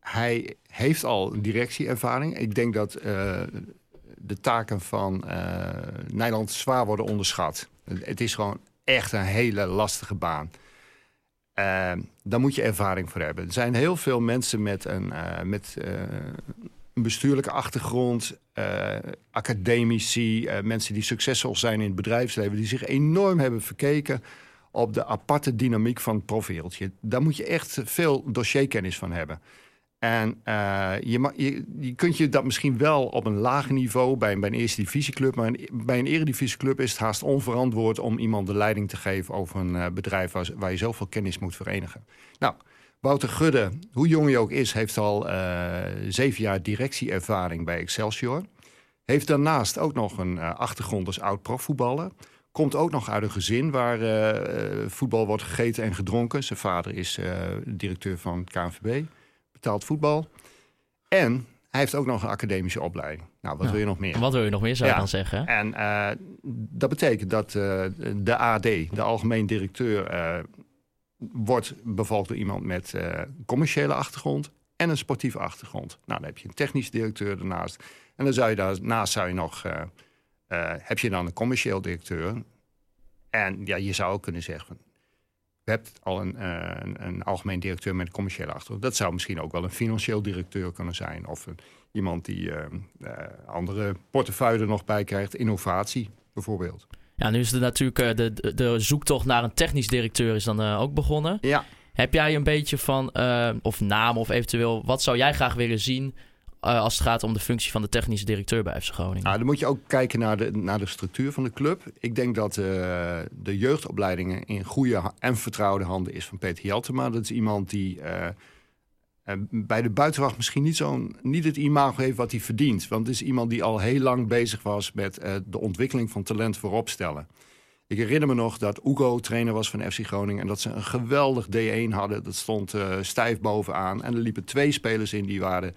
hij heeft al directieervaring. Ik denk dat eh, de taken van Nederland zwaar worden onderschat. Het- is gewoon echt een hele lastige baan. Ehm, daar moet je ervaring voor hebben. Er zijn heel veel mensen met een, met, een bestuurlijke achtergrond, eh, academici, eh, mensen die succesvol zijn in het bedrijfsleven, die zich enorm hebben verkeken op de aparte dynamiek van het profwereldje. Daar moet je echt veel dossierkennis van hebben. En eh, je, je, je kunt je dat misschien wel op een lager niveau bij, een- bij een eerste divisieclub, maar bij een eredivisieclub is het haast onverantwoord om iemand de leiding te geven over een bedrijf waar, waar je zoveel kennis moet verenigen. Nou, Wouter Gudde, hoe jong hij ook is, heeft al eh, zeven jaar directieervaring bij Excelsior. Heeft daarnaast ook nog een eh, achtergrond als oud-profvoetballer. Komt ook nog uit een gezin waar eh, voetbal wordt gegeten en gedronken. Zijn vader is directeur van het KNVB, betaald voetbal. En hij heeft ook nog een academische opleiding. Nou, wat Ja. wil je nog meer? Wat wil je nog meer, zou je Ja. dan zeggen? En dat betekent dat de AD, de algemeen directeur, wordt bevolkt door iemand met eh, commerciële achtergrond en een sportieve achtergrond. Nou, dan heb je een technisch directeur ernaast. En dan zou je daarnaast zou je nog, eh, eh, heb je dan een commercieel directeur. En ja, je zou ook kunnen zeggen, je hebt al een, een, een algemeen directeur met een commerciële achtergrond. Dat zou misschien ook wel een financieel directeur kunnen zijn. Of een, iemand die andere portefeuille er nog bij krijgt. Innovatie bijvoorbeeld. Ja, nu is er natuurlijk eh, de, de, de zoektocht naar een technisch directeur is dan eh, ook begonnen. Ja, Heb jij een beetje van, eh, of naam of eventueel, wat zou jij graag willen zien als het gaat om de functie van de technische directeur bij FC Groningen? nou, dan moet je ook kijken naar de, naar de structuur van de club. Ik denk dat de jeugdopleidingen in goede en vertrouwde handen is van Peter Jeltema. Dat is iemand die bij de buitenwacht misschien niet, niet het imago heeft wat hij verdient. Want het is iemand die al heel lang bezig was met eh, de ontwikkeling van talent voorop stellen. Ik herinner me nog dat Ugo trainer was van FC Groningen... en dat ze een geweldig D1 hadden. Dat stond eh, stijf bovenaan. En er liepen twee spelers in die waren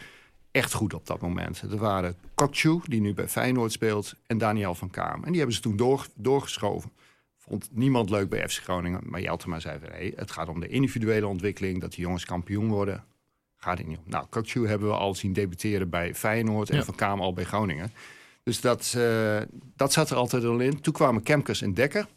echt goed op dat moment. Er waren Kokchu, die nu bij Feyenoord speelt, en Daniel van Kaam. En die hebben ze toen door, doorgeschoven. Vond niemand leuk bij FC Groningen. Maar Jeltema zei van, het gaat om de individuele ontwikkeling... dat die jongens kampioen worden. Gaat het niet om. Nou, Kokchu hebben we al zien debuteren bij Feyenoord... en Ja. Van Kaam al bij Groningen. Dus dat, eh, dat zat er altijd al in. Toen kwamen Kemkers en Dekker.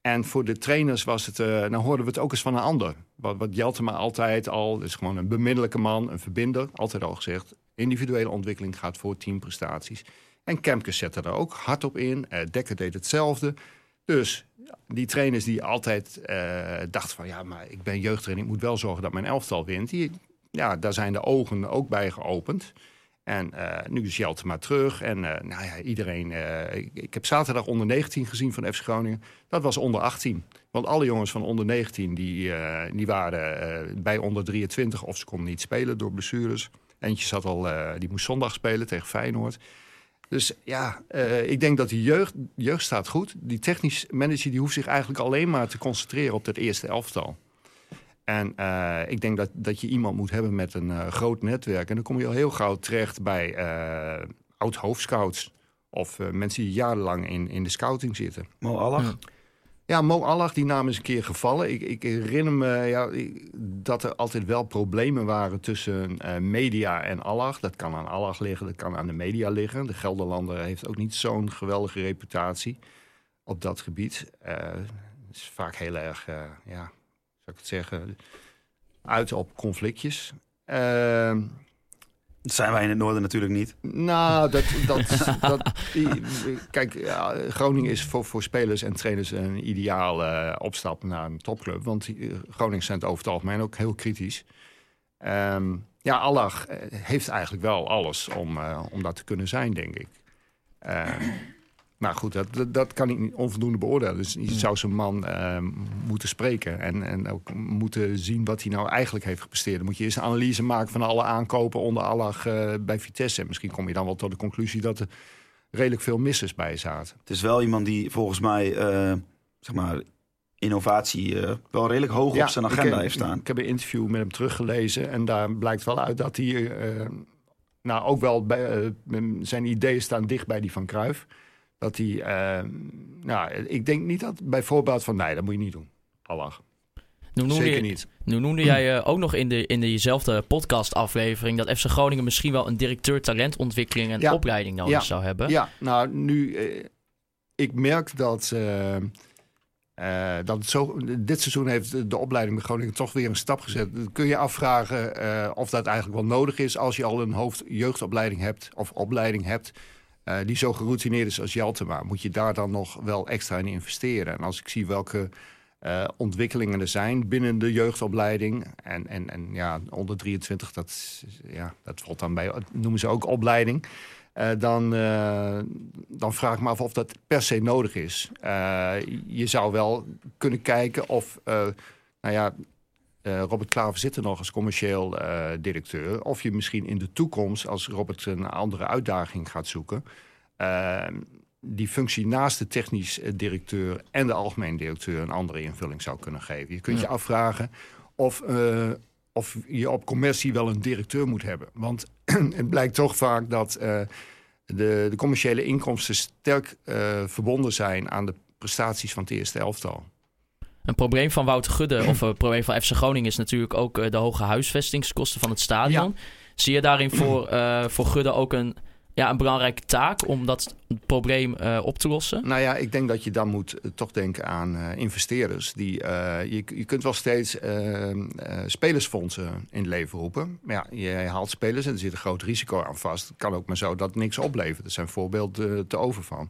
En voor de trainers was het, eh nou hoorden we het ook eens van een ander. Wat, wat Jeltema altijd al, is gewoon een bemiddelijke man, een verbinder. Altijd al gezegd, individuele ontwikkeling gaat voor teamprestaties. En Kemkers zette er ook hard op in. Eh, Dekker deed hetzelfde. Dus die trainers die altijd dachten van... ja, maar ik ben jeugdtrainer, ik moet wel zorgen dat mijn elftal wint. Die, ja, daar zijn de ogen ook bij geopend. En eh, nu is Jeltema terug. En eh, nou ja, iedereen... eh, ik, heb zaterdag onder 19 gezien van FC Groningen. Dat was onder 18. Want alle jongens van onder 19 die, die waren bij onder 23... of ze konden niet spelen door blessures. Eentje zat al, die moest zondag spelen tegen Feyenoord. Dus ja, ik denk dat de jeugd, jeugd staat goed. Die technisch manager die hoeft zich eigenlijk alleen maar te concentreren op dat eerste elftal. En eh, ik denk dat, dat je iemand moet hebben met een eh, groot netwerk. En dan kom je al heel gauw terecht bij eh oud-hoofdscouts. Of mensen die jarenlang in, in de scouting zitten. Mo Allah. Ja. Ja, Mo Allah, die naam is een keer gevallen. Ik, ik herinner me ja, ik- dat er altijd wel problemen waren tussen eh, media en Allah. Dat kan aan Allah liggen, dat kan aan de media liggen. De Gelderlander heeft ook niet zo'n geweldige reputatie op dat gebied. Eh, Het is vaak heel erg, eh, ja, zou ik het zeggen, uit op conflictjes. Ehm, Dat zijn wij in het noorden natuurlijk niet. nou, dat, dat, dat, kijk, ja, Groningen is voor, voor spelers en trainers een ideaal eh, opstap naar een topclub. Want eh, Groningen zijn het over het algemeen ook heel kritisch. Ehm, ja, Allah eh, heeft eigenlijk wel alles om, eh, om dat te kunnen zijn, denk ik. Ehm, maar goed, dat, dat, kan ik niet onvoldoende beoordelen. Dus je zou zo'n man ehm, moeten spreken en, en ook moeten zien wat hij nou eigenlijk heeft gepresteerd. Dan moet je eens een analyse maken van alle aankopen onder Allah eh, bij Vitesse. En misschien kom je dan wel tot de conclusie dat er redelijk veel missers bij zaten. Het is wel iemand die volgens mij, eh, zeg maar, innovatie eh, wel redelijk hoog op zijn agenda heb- heeft staan. Ik heb een interview met hem teruggelezen en daar blijkt wel uit dat hij, eh, nou ook wel bij, eh, zijn ideeën staan dicht bij die van Cruijff. Dat hij, eh, nou, ik denk niet dat bij voorbaat van nee, dat moet je niet doen. Allah. Nu noemde, Zeker niet. nu noemde jij eh, ook nog in, de, in diezelfde podcastaflevering dat FC Groningen misschien wel een directeur talentontwikkeling en Ja. opleiding nodig Ja. zou hebben. Ja, nou nu, eh, ik merk dat, eh, dat het zo, dit seizoen heeft de opleiding bij Groningen toch weer een stap gezet. Dan kun je afvragen of dat eigenlijk wel nodig is als je al een hoofdjeugdopleiding hebt of opleiding hebt. Eh, die zo geroutineerd is als Jeltema, moet je daar dan nog wel extra in investeren. En als ik zie welke eh, ontwikkelingen er zijn binnen de jeugdopleiding. En, en, en ja, onder 23, dat, ja, dat valt dan bij, noemen ze ook opleiding. Eh, dan, dan vraag ik me af of dat per se nodig is. Je zou wel kunnen kijken of, nou ja, eh, Robert Klaver zit er nog als commercieel eh, directeur. Of je misschien in de toekomst, als Robert een andere uitdaging gaat zoeken, eh, die functie naast de technisch eh, directeur en de algemeen directeur een andere invulling zou kunnen geven. Je kunt je afvragen of, of je op commercie wel een directeur moet hebben. Want het blijkt toch vaak dat de, de commerciële inkomsten sterk verbonden zijn aan de prestaties van het eerste elftal. Een probleem van Wouter Gudde, of een probleem van FC Groningen, is natuurlijk ook eh, de hoge huisvestingskosten van het stadion. Zie je daarin voor, eh, voor Gudde ook een, ja, een belangrijke taak om dat probleem eh, op te lossen? Nou ja, ik denk dat je dan moet toch denken aan eh, investeerders. Die, eh, je, je kunt wel steeds spelersfondsen in het leven roepen. Maar ja, je haalt spelers en er zit een groot risico aan vast. Het kan ook maar zo dat het niks oplevert. Er zijn voorbeelden te over van.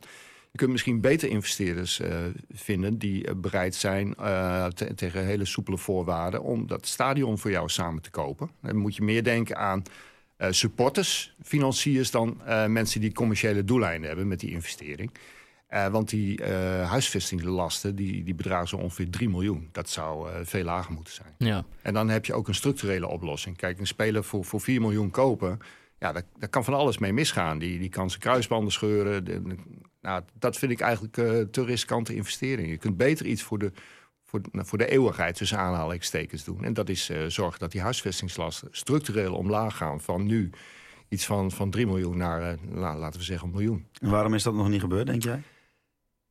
Je kunt misschien beter investeerders eh, vinden die eh, bereid zijn eh, te- tegen hele soepele voorwaarden om dat stadion voor jou samen te kopen. Dan moet je meer denken aan eh, supporters, financiers dan mensen die commerciële doeleinden hebben met die investering. Want die huisvestingslasten die, die bedragen zo ongeveer 3 miljoen. Dat zou veel lager moeten zijn. Ja. En dan heb je ook een structurele oplossing. Kijk, een speler voor, voor 4 miljoen kopen, ja, daar, daar kan van alles mee misgaan. Die, die kan zijn kruisbanden scheuren. De- nou, dat vind ik eigenlijk eh te riskante investering. Je kunt beter iets voor de, voor, nou, voor de eeuwigheid tussen aanhalingstekens doen. En dat is eh, zorgen dat die huisvestingslasten structureel omlaag gaan van nu iets van, van 3 miljoen naar, eh, la- laten we zeggen, een miljoen. En waarom is dat nog niet gebeurd, denk jij?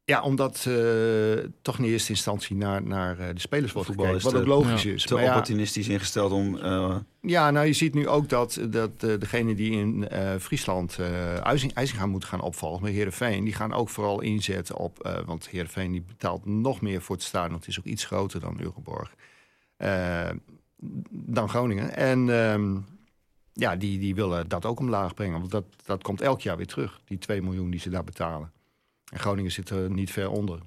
Ja, omdat eh, toch in eerste instantie naar, naar eh, de spelers wordt Voetbal gekeken. is Wat ook logisch ja, is. Te Maar ja, opportunistisch ingesteld om... eh, Ja, nou je ziet nu ook dat, dat degene die in Friesland IJsing- IJsinga moeten gaan opvolgen met Heerenveen... die gaan ook vooral inzetten op... want Heerenveen die betaalt nog meer voor het stadion. Het is ook iets groter dan Urenborg. eh, dan Groningen. En ehm, ja, die, die willen dat ook omlaag brengen. Want dat, dat komt elk jaar weer terug. Die 2 miljoen die ze daar betalen. En Groningen zit er niet ver onder.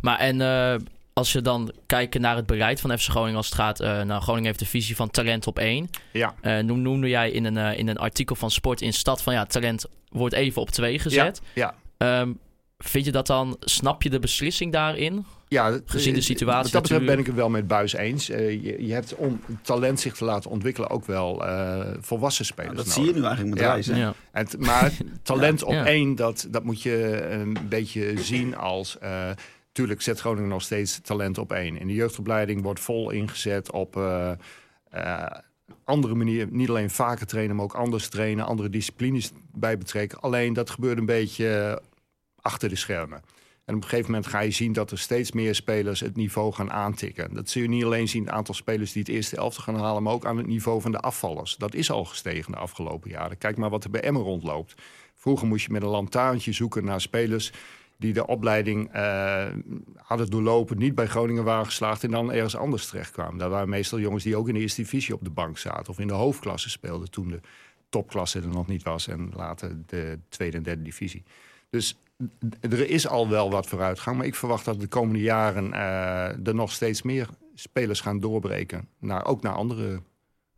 Maar en eh, als je dan kijkt naar het beleid van FC Groningen als het gaat... eh nou, Groningen heeft de visie van talent op één. Ja, Eh noem, noemde jij in een, in een artikel van Sport in Stad van ja, talent wordt even op twee gezet. ja. Ehm, vind je dat dan, snap je de beslissing daarin? Ja, Gezien de eh, situatie Wat dat betreft ben ik het wel met Buis eens. Eh, je, je hebt om talent zich te laten ontwikkelen ook wel eh, volwassen spelers dat nodig. zie je nu eigenlijk met Ja. Ja. En t- maar talent op Ja. één, dat, dat moet je een beetje zien als... eh, tuurlijk zet Groningen nog steeds talent op één. In de jeugdopleiding wordt vol ingezet op... eh, eh, andere manier, niet alleen vaker trainen, maar ook anders trainen, andere disciplines bij betrekken. Alleen dat gebeurt een beetje achter de schermen. En op een gegeven moment ga je zien dat er steeds meer spelers het niveau gaan aantikken. Dat zul je niet alleen zien het aantal spelers die het eerste elfte gaan halen, maar ook aan het niveau van de afvallers. Dat is al gestegen de afgelopen jaren. Kijk maar wat er bij Emmen rondloopt. Vroeger moest je met een lantaarntje zoeken naar spelers die de opleiding eh, hadden doorlopen, niet bij Groningen waren geslaagd en dan ergens anders terechtkwamen. Dat waren meestal jongens die ook in de eerste divisie op de bank zaten of in de hoofdklasse speelden toen de topklasse er nog niet was en later de tweede en derde divisie. Dus er is al wel wat vooruitgang, maar ik verwacht dat de komende jaren eh, er nog steeds meer spelers gaan doorbreken, naar, ook naar andere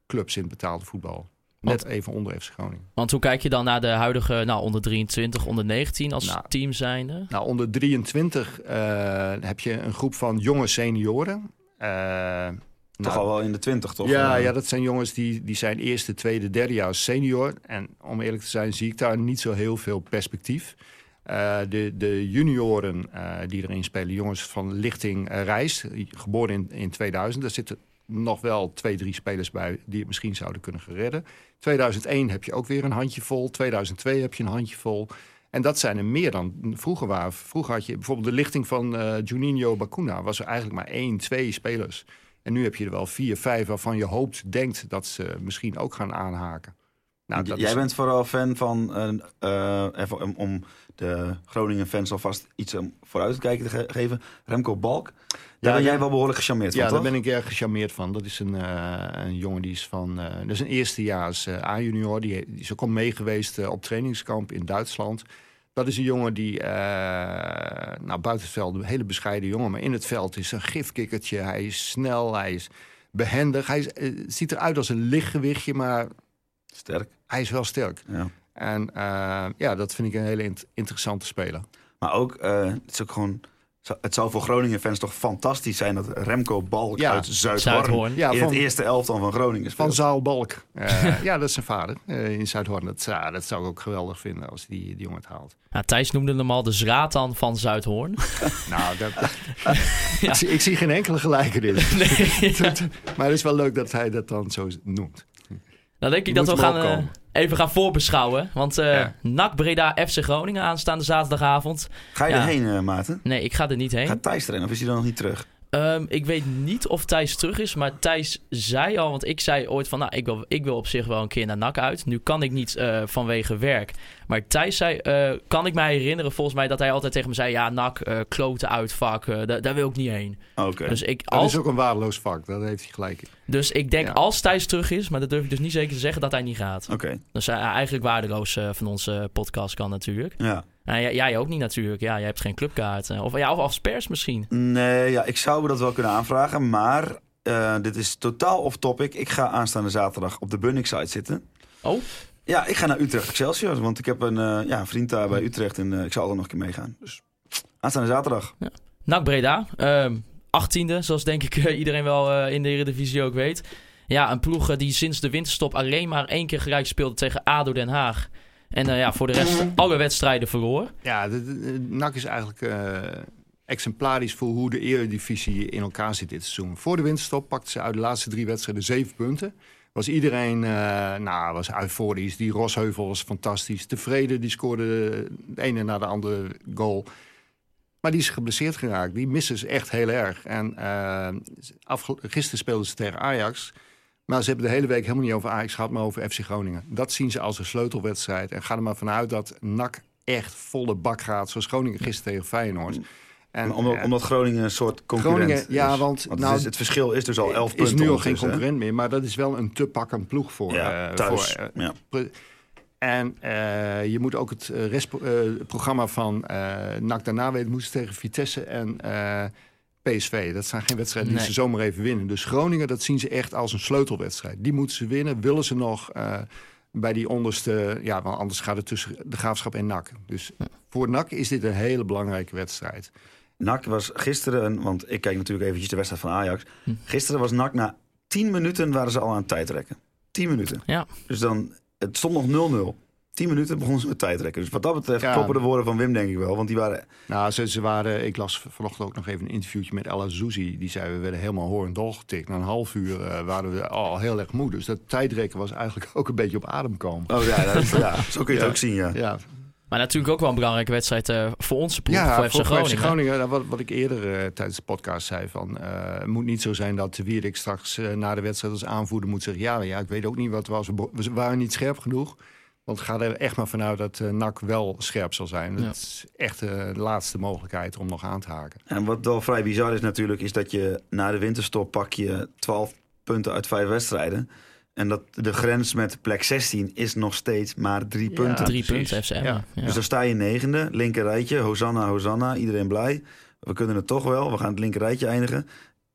clubs in het betaalde voetbal. Net even onder FC Groningen. Want hoe kijk je dan naar de huidige nou, onder 23, onder 19 als Nou, team zijnde? Nou, onder 23 eh, heb je een groep van jonge senioren. Eh, Toch nou, al wel in de twintig, toch? Ja, ja, dat zijn jongens die, die zijn eerste, tweede, derde jaar senior. En om eerlijk te zijn zie ik daar niet zo heel veel perspectief. Eh, de, de junioren eh, die erin spelen, jongens van Lichting eh, Reis, geboren in, in 2000. Daar zitten nog wel twee, drie spelers bij die het misschien zouden kunnen geredden. 2001 heb je ook weer een handjevol. 2002 heb je een handjevol. En dat zijn er meer dan vroeger waren. Vroeger had je bijvoorbeeld de lichting van Juninho Bacuna. Was er eigenlijk maar één, twee spelers. En nu heb je er wel vier, vijf waarvan je hoopt, denkt dat ze misschien ook gaan aanhaken. Nou, dat Jij is- bent vooral fan van, eh, eh, even om, om de Groningen-fans alvast iets om vooruit te kijken te ge- geven. Remco Balk. Daar ben ja. jij wel behoorlijk gecharmeerd Ja, van, daar toch? ben ik erg gecharmeerd van. Dat is een, eh, een jongen die is van... eh, dat is een eerstejaars A-junior. Die, die is ook al meegeweest eh, op trainingskamp in Duitsland. Dat is een jongen die... eh nou, buiten het veld een hele bescheiden jongen. Maar in het veld is een gifkikkertje. Hij is snel, hij is behendig. Hij is, ziet eruit als een lichtgewichtje, maar Sterk. hij is wel sterk. Ja. En eh, ja, dat vind ik een hele int- interessante speler. Maar ook, eh, het is ook gewoon Zou- Het zou voor Groningen-fans toch fantastisch zijn dat Remco Balk Ja, uit Zuidhoorn, Zuidhoorn. Ja, in van- het eerste elftal van Groningen Van speelt. Zaalbalk. Eh, ja, dat is zijn vader eh, in Zuidhoorn. Dat, dat zou ik ook geweldig vinden als die, die jongen het haalt. Ja, Thijs noemde hem al de Zratan van Zuidhoorn. Nou, dat, ik, zie, ik zie geen enkele gelijkenis. Maar het is wel leuk dat hij dat dan zo noemt. Dan denk ik Moet dat we gaan, eh, even gaan voorbeschouwen. Want eh Ja. NAC Breda FC Groningen aanstaande zaterdagavond. Ga je Ja. erheen, eh, Maarten? Nee, ik ga er niet heen. Gaat Thijs erin of is hij dan nog niet terug? Ehm, ik weet niet of Thijs terug is, maar Thijs zei al, want ik zei ooit van, nou, ik wil, ik wil op zich wel een keer naar NAC uit. Nu kan ik niet eh, vanwege werk. Maar Thijs zei, eh, kan ik mij herinneren volgens mij dat hij altijd tegen me zei, ja, NAC, eh kloten uitvak, daar, daar wil ik niet heen. Oké. Dus ik, Dat als, is ook een waardeloos vak, daar heeft hij gelijk in. dus ik denk Ja. als Thijs terug is, maar dat durf ik dus niet zeker te zeggen, dat hij niet gaat. Oké, Dus eh, eigenlijk waardeloos eh, van onze podcast kan natuurlijk. ja. Nou, jij, jij ook niet natuurlijk, ja, jij hebt geen clubkaart. eh, Of, ja, of als pers misschien. Nee, ja, ik zou dat wel kunnen aanvragen, maar eh, dit is totaal off topic. Ik ga aanstaande zaterdag op de Bunnik site zitten. Oh? Ja, ik ga naar Utrecht Excelsior, want ik heb een eh, ja, vriend daar bij Utrecht en ik zal er nog een keer meegaan. Dus aanstaande zaterdag. NAC Breda, ehm 18e, zoals denk ik iedereen wel in de Eredivisie ook weet. Ja, een ploeg die sinds de winterstop alleen maar één keer gelijk speelde tegen ADO Den Haag. En eh, ja, voor de rest alle wedstrijden verloor. Ja, de, NAC is eigenlijk eh, exemplarisch voor hoe de Eredivisie in elkaar zit dit seizoen. Voor de winterstop pakten ze uit de laatste drie wedstrijden zeven punten. Was iedereen, eh, nou, was euforisch. Die Rosheuvel was fantastisch. Tevreden, die scoorde de ene na de andere goal. Maar die is geblesseerd geraakt. Die missen ze echt heel erg. En gisteren speelden ze tegen Ajax. Maar ze hebben de hele week helemaal niet over Ajax gehad, maar over FC Groningen. Dat zien ze als een sleutelwedstrijd. En ga er maar vanuit dat NAC echt volle bak gaat. Zoals Groningen gisteren tegen Feyenoord. En, omdat, eh, omdat Groningen een soort concurrent Groningen, ja, is. want, het, nou, is- het verschil is dus al 11 is punten. nu al geen concurrent meer. Maar dat is wel een te pakkend ploeg voor. Ja, eh, thuis. voor, eh, ja. En eh, je moet ook het eh, restpro- eh, programma van eh NAC daarna weten. Moeten ze tegen Vitesse en eh, PSV. Dat zijn geen wedstrijden die Nee. ze zomaar even winnen. Dus Groningen, dat zien ze echt als een sleutelwedstrijd. Die moeten ze winnen. Willen ze nog eh, bij die onderste... Ja, want anders gaat het tussen de Graafschap en NAC. Dus voor NAC is dit een hele belangrijke wedstrijd. NAC was gisteren, een- want ik kijk natuurlijk eventjes de wedstrijd van Ajax. Hm. Gisteren was NAC na 10 minuten waren ze al aan het tijdrekken. 10 minuten. Ja. Dus dan, het stond nog 0-0. 10 minuten begonnen ze met tijdrekken. Dus wat dat betreft Ja. kloppen de woorden van Wim denk ik wel. Want die waren, Nou, ze, ze waren, ik las vanochtend ook nog even een interviewtje met Ella Zouzi. Die zei, we werden helemaal hoor en dol getikt. Na een half uur eh, waren we al heel erg moe. Dus dat tijdrekken was eigenlijk ook een beetje op adem komen. oh ja, dat is- ja zo kun je het Ja. ook zien ja. Ja, Maar natuurlijk ook wel een belangrijke wedstrijd eh, voor onze ploeg, ja voor FC Groningen. FC Groningen nou, wat, wat ik eerder eh, tijdens de podcast zei. Van, eh, het moet niet zo zijn dat de Wierik straks na de wedstrijd als aanvoerder moet zeggen... ja, ja, ik weet ook niet wat was. We waren niet scherp genoeg. Want ga er echt maar vanuit dat eh NAC wel scherp zal zijn. Ja. Dat is echt eh, de laatste mogelijkheid om nog aan te haken. En wat wel vrij bizar is natuurlijk, is dat je na de winterstop pak je 12 punten uit 5 wedstrijden. En dat de grens met plek 16 is nog steeds maar drie Ja, punten. Drie punten FCM. Ja. Ja. Dus dan sta je negende, linker rijtje, Hosanna, Hosanna, iedereen blij. We kunnen het toch wel, we gaan het linker rijtje eindigen.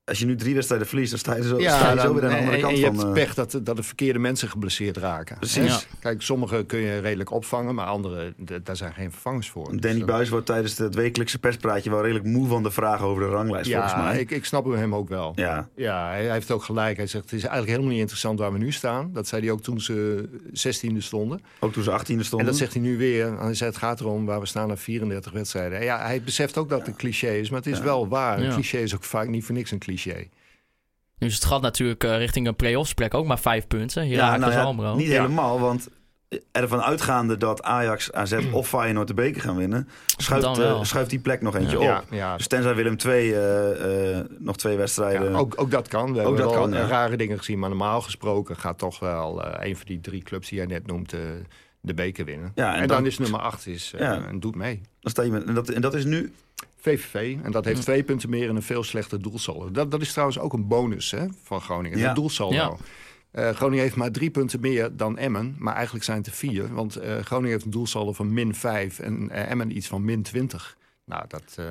Als je nu drie wedstrijden verliest, dan sta je zo, sta je zo dan- weer aan de en- andere en kant je van... hebt eh, pech dat, dat de verkeerde mensen geblesseerd raken. Precies. Kijk, sommige kun je redelijk opvangen, maar andere, daar zijn geen vervangers voor. Dus Danny dat- Buis wordt tijdens het wekelijkse perspraatje wel redelijk moe van de vragen over de ranglijst, volgens Ja, mij. ik, ik snap hem ook wel. Ja, Ja, hij, heeft ook gelijk. Hij zegt, het is eigenlijk helemaal niet interessant waar we nu staan. Dat zei hij ook toen ze 16e stonden. ook toen ze 18e stonden. En dat zegt hij nu weer. En Hij zei, het gaat erom waar we staan na 34 wedstrijden. En Ja, hij beseft ook dat het een cliché is, maar het is Ja. wel waar. Een cliché is ook vaak niet voor niks een cliché. Nu is het gat natuurlijk eh, richting een play-offs plek ook maar vijf punten. Hier ja, nou ja, niet Ja. helemaal, want ervan uitgaande dat Ajax, AZ of Feyenoord de beker gaan winnen, schuift, Dan eh, wel. schuift die plek nog eentje Ja, op. ja, Dus tenzij Willem II eh, eh, nog twee wedstrijden... Ja, ook, ook dat kan. We hebben dat wel kan, ja. rare dingen gezien. Maar normaal gesproken gaat toch wel eh, een van die drie clubs die jij net noemt de beker winnen. Ja, en en, dan, dan- is nummer acht is, eh, Ja. en doet mee. Dan sta je met, en, dat, en dat is nu... VVV. En dat heeft twee punten meer en een veel slechter doelsaldo. Dat, dat is trouwens ook een bonus hè, van Groningen. Ja. Dat doelsaldo. Ja. Eh, Groningen heeft maar drie punten meer dan Emmen. Maar eigenlijk zijn het er vier. Want eh, Groningen heeft een doelsaldo van min 5 en eh, Emmen iets van min 20. Nou, dat, eh,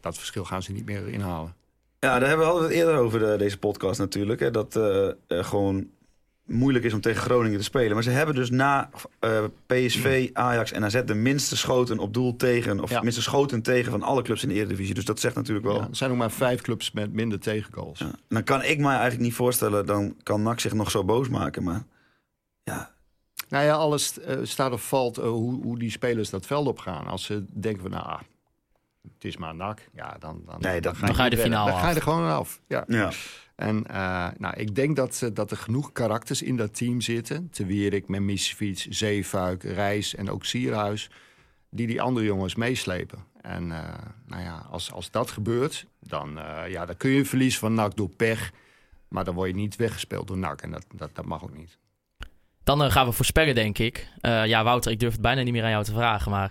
dat verschil gaan ze niet meer inhalen. Ja, daar hebben we het eerder over deze podcast natuurlijk. Hè, dat gewoon moeilijk is om tegen Groningen te spelen. Maar ze hebben dus na eh, PSV, Ajax en AZ de minste schoten op doel tegen... of Ja. minste schoten tegen van alle clubs in de Eredivisie. Dus dat zegt natuurlijk wel... Ja, er zijn nog maar vijf clubs met minder tegengoals. Ja. Dan kan ik mij eigenlijk niet voorstellen... dan kan NAC zich nog zo boos maken. Maar ja, Nou ja, alles eh, staat of valt eh, hoe, hoe die spelers dat veld op gaan. Als ze denken van, nou, ah, het is maar nak. Ja, dan, dan, Nee, dan- ga dan ga je de finale Dan ga je af. er gewoon af. Ja. ja. En eh, nou, ik denk dat, ze- dat er genoeg karakters in dat team zitten. Te Wierik, Memisiewicz, Zeefuik, Reis en ook Sierhuis. Die die andere jongens meeslepen. En eh, nou ja, als, als dat gebeurt, dan, eh, ja, dan kun je verliezen van NAC door pech. Maar dan word je niet weggespeeld door NAC. En dat, dat, dat mag ook niet. Dan eh, gaan we voorspellen, denk ik. Eh, ja, Wouter, ik durf het bijna niet meer aan jou te vragen. Maar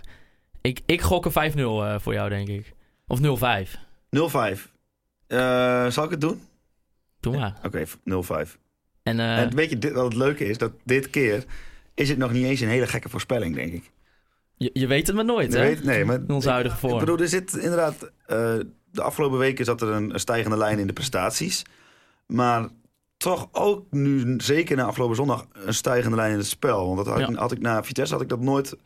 ik, ik gok een 5-0 eh, voor jou, denk ik. Of 0-5. 0-5. Eh, zal ik het doen? Doe maar. Oké, 0-5. En, eh, En weet je dit, wat het leuke is? Dat dit keer is het nog niet eens een hele gekke voorspelling, denk ik. je, je weet het maar nooit, Je hè? weet- nee, maar In onze huidige Ik vorm. bedoel, er zit inderdaad... eh, de afgelopen weken zat er een, een stijgende lijn in de prestaties. Maar toch ook nu, zeker na afgelopen zondag, een stijgende lijn in het spel. Want dat had, ik, had ik na Vitesse had ik dat nooit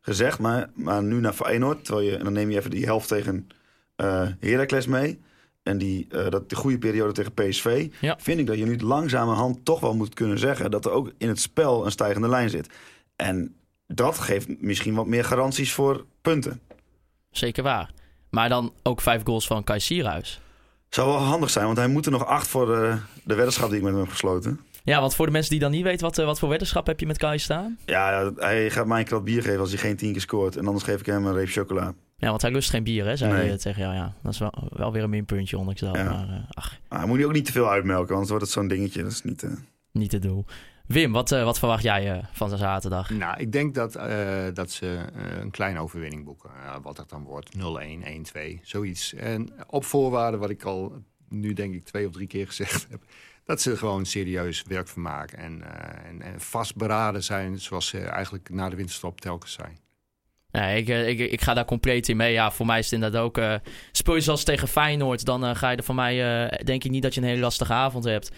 gezegd. Maar, maar nu naar Feyenoord, terwijl je, en dan neem je even die helft tegen eh Heracles mee. En die, eh, dat, de goede periode tegen PSV. Ja. Vind ik dat je nu langzamerhand toch wel moet kunnen zeggen... dat er ook in het spel een stijgende lijn zit. En dat geeft misschien wat meer garanties voor punten. Zeker waar. Maar dan ook vijf goals van Kai Sierhuis. Zou wel handig zijn, want hij moet er nog acht voor de, de weddenschap die ik met hem heb gesloten. Ja, want voor de mensen die dan niet weten, wat, eh, wat voor weddenschap heb je met Kai staan? Ja, ja, hij gaat mij een krat bier geven als hij geen tien keer scoort. En anders geef ik hem een reep chocola. Ja, want hij lust geen bier, hè, zei Nee. tegen jou. Ja, dat is wel, wel weer een minpuntje, ondanks dat. Ja. Maar eh, ach, Maar hij moet hij ook niet te veel uitmelken, anders wordt het zo'n dingetje. Dat is niet... eh, niet te doen. Wim, wat, eh, wat verwacht jij eh, van zijn zaterdag? Nou, ik denk dat, eh, dat ze eh, een kleine overwinning boeken. Eh, wat dat dan wordt, 0-1, 1-2, zoiets. En op voorwaarde, wat ik al nu denk ik twee of drie keer gezegd heb... dat ze gewoon serieus werk van maken en, eh, en, en vastberaden zijn... zoals ze eigenlijk na de winterstop telkens zijn. Nee, ik, eh, ik, ik ga daar compleet in mee. Ja, voor mij is het inderdaad ook... eh, speel je zoals tegen Feyenoord, dan eh, ga je er voor mij... denk ik niet dat je een hele lastige avond hebt.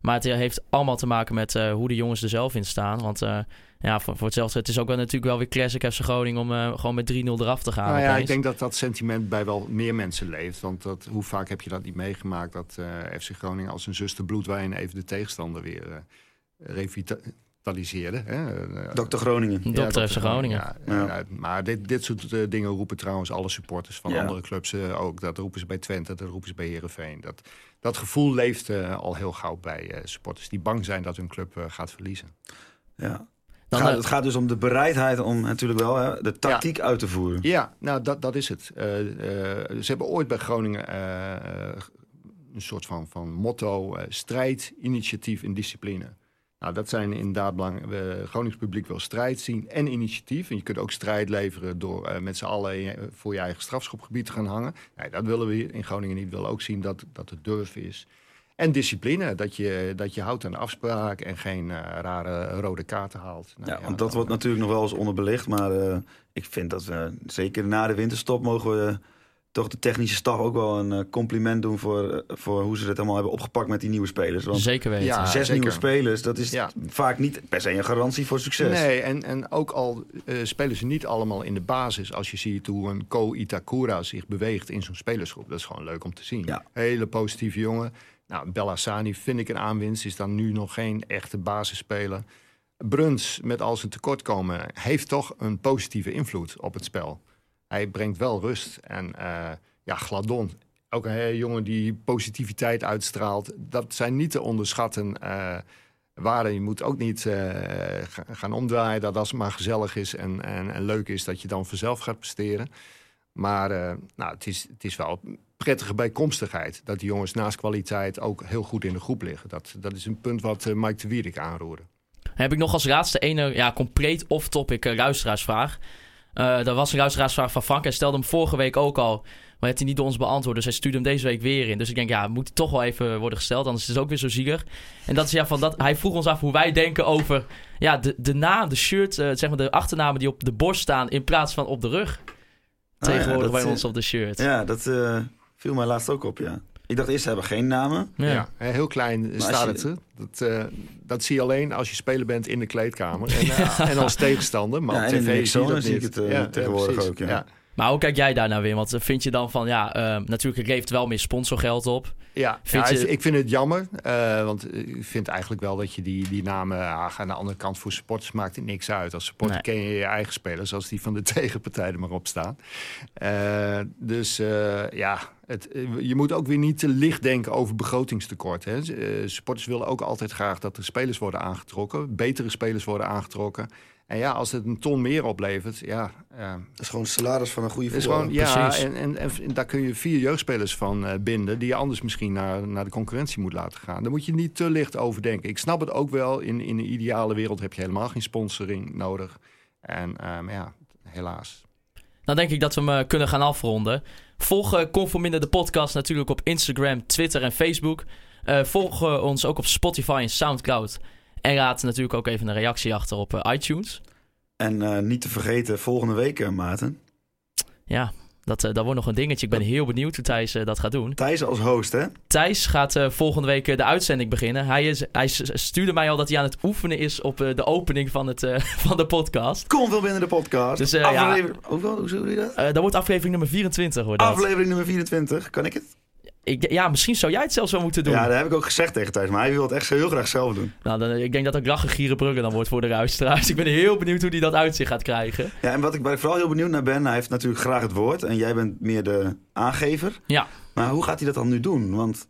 Maar het heeft allemaal te maken met hoe de jongens er zelf in staan. Want ja, voor, voor hetzelfde... Het is ook wel natuurlijk wel weer classic FC Groningen... om gewoon met 3-0 eraf te gaan. nou ja, opeens. ik denk dat dat sentiment bij wel meer mensen leeft. Want dat, hoe vaak heb je dat niet meegemaakt... dat FC Groningen als een zuster bloedwijn even de tegenstander weer revitaliseerde. Hè? Eh, Dr. Groningen. Dokter FC Groningen. Ja, Ja. ja, maar dit, dit soort eh, dingen roepen trouwens alle supporters van Ja. andere clubs eh, ook. Dat roepen ze bij Twente, dat roepen ze bij Herenveen. Dat, dat gevoel leeft eh, al heel gauw bij eh, supporters die bang zijn dat hun club gaat verliezen. Ja. Dan, Gaat- het gaat dus om de bereidheid om natuurlijk wel hè, de tactiek uit te voeren. Ja, nou dat, dat is het. Eh, eh, ze hebben ooit bij Groningen een soort van, van motto: eh, strijd, initiatief en discipline. Nou, dat zijn inderdaad belang. Het Gronings publiek wil strijd zien en initiatief. En je kunt ook strijd leveren door eh, met z'n allen voor je eigen strafschopgebied te gaan hangen. Nee, dat willen we hier in Groningen niet. We willen ook zien dat, dat het durf is. En discipline, dat je, dat je houdt aan de afspraak en geen eh, rare rode kaarten haalt. Nou Ja, want dat wordt natuurlijk nog wel eens onderbelicht. Maar eh, ik vind dat we, zeker na de winterstop, mogen we toch de technische staf ook wel een eh, compliment doen voor, eh, voor hoe ze het allemaal hebben opgepakt met die nieuwe spelers. Want zeker weten. Ja, zes zeker. nieuwe spelers, dat is Ja. vaak niet per se een garantie voor succes. Nee, en, en ook al eh, spelen ze niet allemaal in de basis. Als je ziet hoe een Ko Itakura zich beweegt in zo'n spelersgroep. Dat is gewoon leuk om te zien. Ja. Hele positieve jongen. Nou, Bellassani vind ik een aanwinst. Is dan nu nog geen echte basisspeler. Bruns, met al zijn tekortkomen, heeft toch een positieve invloed op het spel. Hij brengt wel rust. En eh, ja, Gladon, ook een jongen die positiviteit uitstraalt. Dat zijn niet te onderschatten eh, waarden. Je moet ook niet eh, ga- gaan omdraaien dat als het maar gezellig is en, en, en leuk is, dat je dan vanzelf gaat presteren. Maar nou, het, is, het is wel prettige bijkomstigheid dat die jongens naast kwaliteit ook heel goed in de groep liggen. Dat, dat is een punt wat eh, Mike de Wierik aanroerde. Heb ik nog als laatste ene ja, compleet off-topic luisteraarsvraag. Eh dat was een luisteraarsvraag van Frank. Hij stelde hem vorige week ook al. Maar heeft hij niet door ons beantwoord. Dus hij stuurde hem deze week weer in. Dus ik denk, ja, moet toch wel even worden gesteld. Anders is het ook weer zo zielig. En dat is ja, van dat, hij vroeg ons af hoe wij denken over ja, de, de naam, de shirt, eh, zeg maar de achternamen die op de borst staan in plaats van op de rug. Ah, ja, Tegenwoordig dat, bij eh, ons op de shirt. Ja, dat viel mij laatst ook op, ja. Ik dacht eerst, ze hebben geen namen. Ja. Ja, heel klein staat je- het. Dat, eh, dat zie je alleen als je speler bent in de kleedkamer. En, eh, en als tegenstander. Maar Ja, op tv zie je dat zie ik het, eh, tegenwoordig ook, ja. Maar hoe kijk jij daar nou weer? Want eh, vind je dan van, ja, eh, natuurlijk het levert wel meer sponsorgeld op. Ja, Vind ja, je- ik vind het jammer. eh, want ik vind eigenlijk wel dat je die, die namen... ah, aan de andere kant voor supporters maakt het niks uit. Als supporter Nee. ken je je eigen spelers... als die van de tegenpartij er maar op staan. Eh, dus ja, het, je moet ook weer niet te licht denken over begrotingstekort. Hè. Supporters willen ook altijd graag dat er spelers worden aangetrokken. Betere spelers worden aangetrokken. En ja, als het een ton meer oplevert... Ja, eh, Dat is gewoon het salaris van een goede het is voetballer. gewoon, ja, en, en, en daar kun je vier jeugdspelers van eh, binden... die je anders misschien naar, naar de concurrentie moet laten gaan. Daar moet je niet te licht over denken. Ik snap het ook wel, in, in de ideale wereld heb je helemaal geen sponsoring nodig. En ehm, ja, helaas. Dan denk ik dat we hem eh, kunnen gaan afronden. Volg uh, Conforminder de podcast natuurlijk op Instagram, Twitter en Facebook. Eh, volg eh, ons ook op Spotify en Soundcloud. En laat natuurlijk ook even een reactie achter op eh, iTunes. En eh, niet te vergeten, volgende week, eh, Maarten. Ja, dat, dat wordt nog een dingetje. Ik ben heel benieuwd hoe Thijs dat gaat doen. Thijs als host, hè? Thijs gaat volgende week de uitzending beginnen. Hij, is, hij stuurde mij al dat hij aan het oefenen is op de opening van, het, van de podcast. Kom veel binnen de podcast. Dus, ja. Aflevering... Hoeveel? Hoe doe je dat? Dat wordt aflevering nummer 24. Wordt dat. Aflevering nummer 24. Kan ik het? Ik, ja, misschien zou jij het zelfs wel moeten doen. Ja, dat heb ik ook gezegd tegen Thijs. Maar hij wil het echt heel graag zelf doen. Nou, dan, ik denk dat het lachen Gierenbrugge dan wordt voor de luisteraars. Ik ben heel benieuwd hoe hij dat uit zich gaat krijgen. Ja, en wat ik vooral heel benieuwd naar ben... Hij heeft natuurlijk graag het woord. En jij bent meer de aangever. Ja. Maar hoe gaat hij dat dan nu doen? Want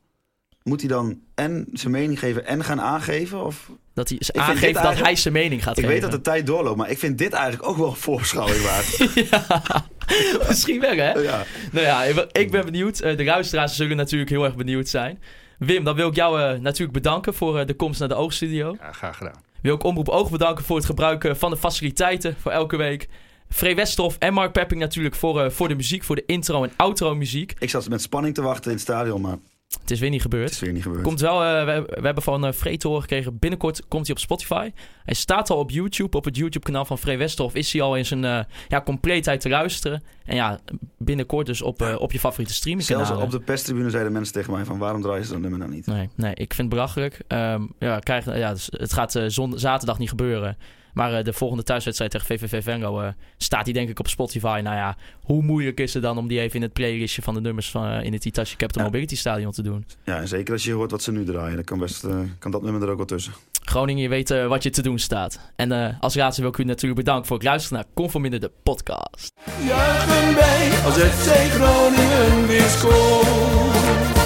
moet hij dan en zijn mening geven en gaan aangeven? Of... Dat hij aangeeft dat hij zijn mening gaat Ik geven. weet dat de tijd doorloopt, maar ik vind dit eigenlijk ook wel een voorbeschouwing waard. ja, misschien wel hè. ja. Nou ja, ik- ik ben benieuwd. Eh, De luisteraars zullen natuurlijk heel erg benieuwd zijn. Wim, dan wil ik jou eh, natuurlijk bedanken voor eh, de komst naar de Oogstudio. Ja, graag gedaan. Wil ik Omroep Oog bedanken voor het gebruik eh, van de faciliteiten voor elke week. Free Westerhof en Mark Pepping natuurlijk voor, eh, voor de muziek, voor de intro en outro muziek. Ik zat met spanning te wachten in het stadion, maar Het is weer niet het gebeurd. is weer niet gebeurd. Komt wel, eh, we, we hebben van uh, Free te horen gekregen. Binnenkort komt hij op Spotify. Hij staat al op YouTube. Op het YouTube-kanaal van Free Westerhof is hij al in zijn eh, ja, compleetheid te luisteren. En ja, binnenkort dus op, eh, op je favoriete streaming Zelfs op de perstribune zeiden mensen tegen mij van waarom draaien ze dat nummer nou niet? Nee, nee, ik vind het belachelijk. Ehm, ja, krijg, ja, dus het gaat eh, zon- zaterdag niet gebeuren. Maar eh, de volgende thuiswedstrijd tegen VVV Venlo eh, staat die denk ik op Spotify. Nou ja, hoe moeilijk is het dan om die even in het playlistje van de nummers van, eh, in het Hitachi Capital Ja. Mobility Stadion te doen? Ja, en zeker als je hoort wat ze nu draaien, dan kan, best, eh, kan dat nummer er ook wel tussen. Groningen, je weet wat je te doen staat. En eh, als laatste wil ik u natuurlijk bedanken voor het luisteren naar Conforminder de podcast. Juichen wij als FC Groningen weer scoort.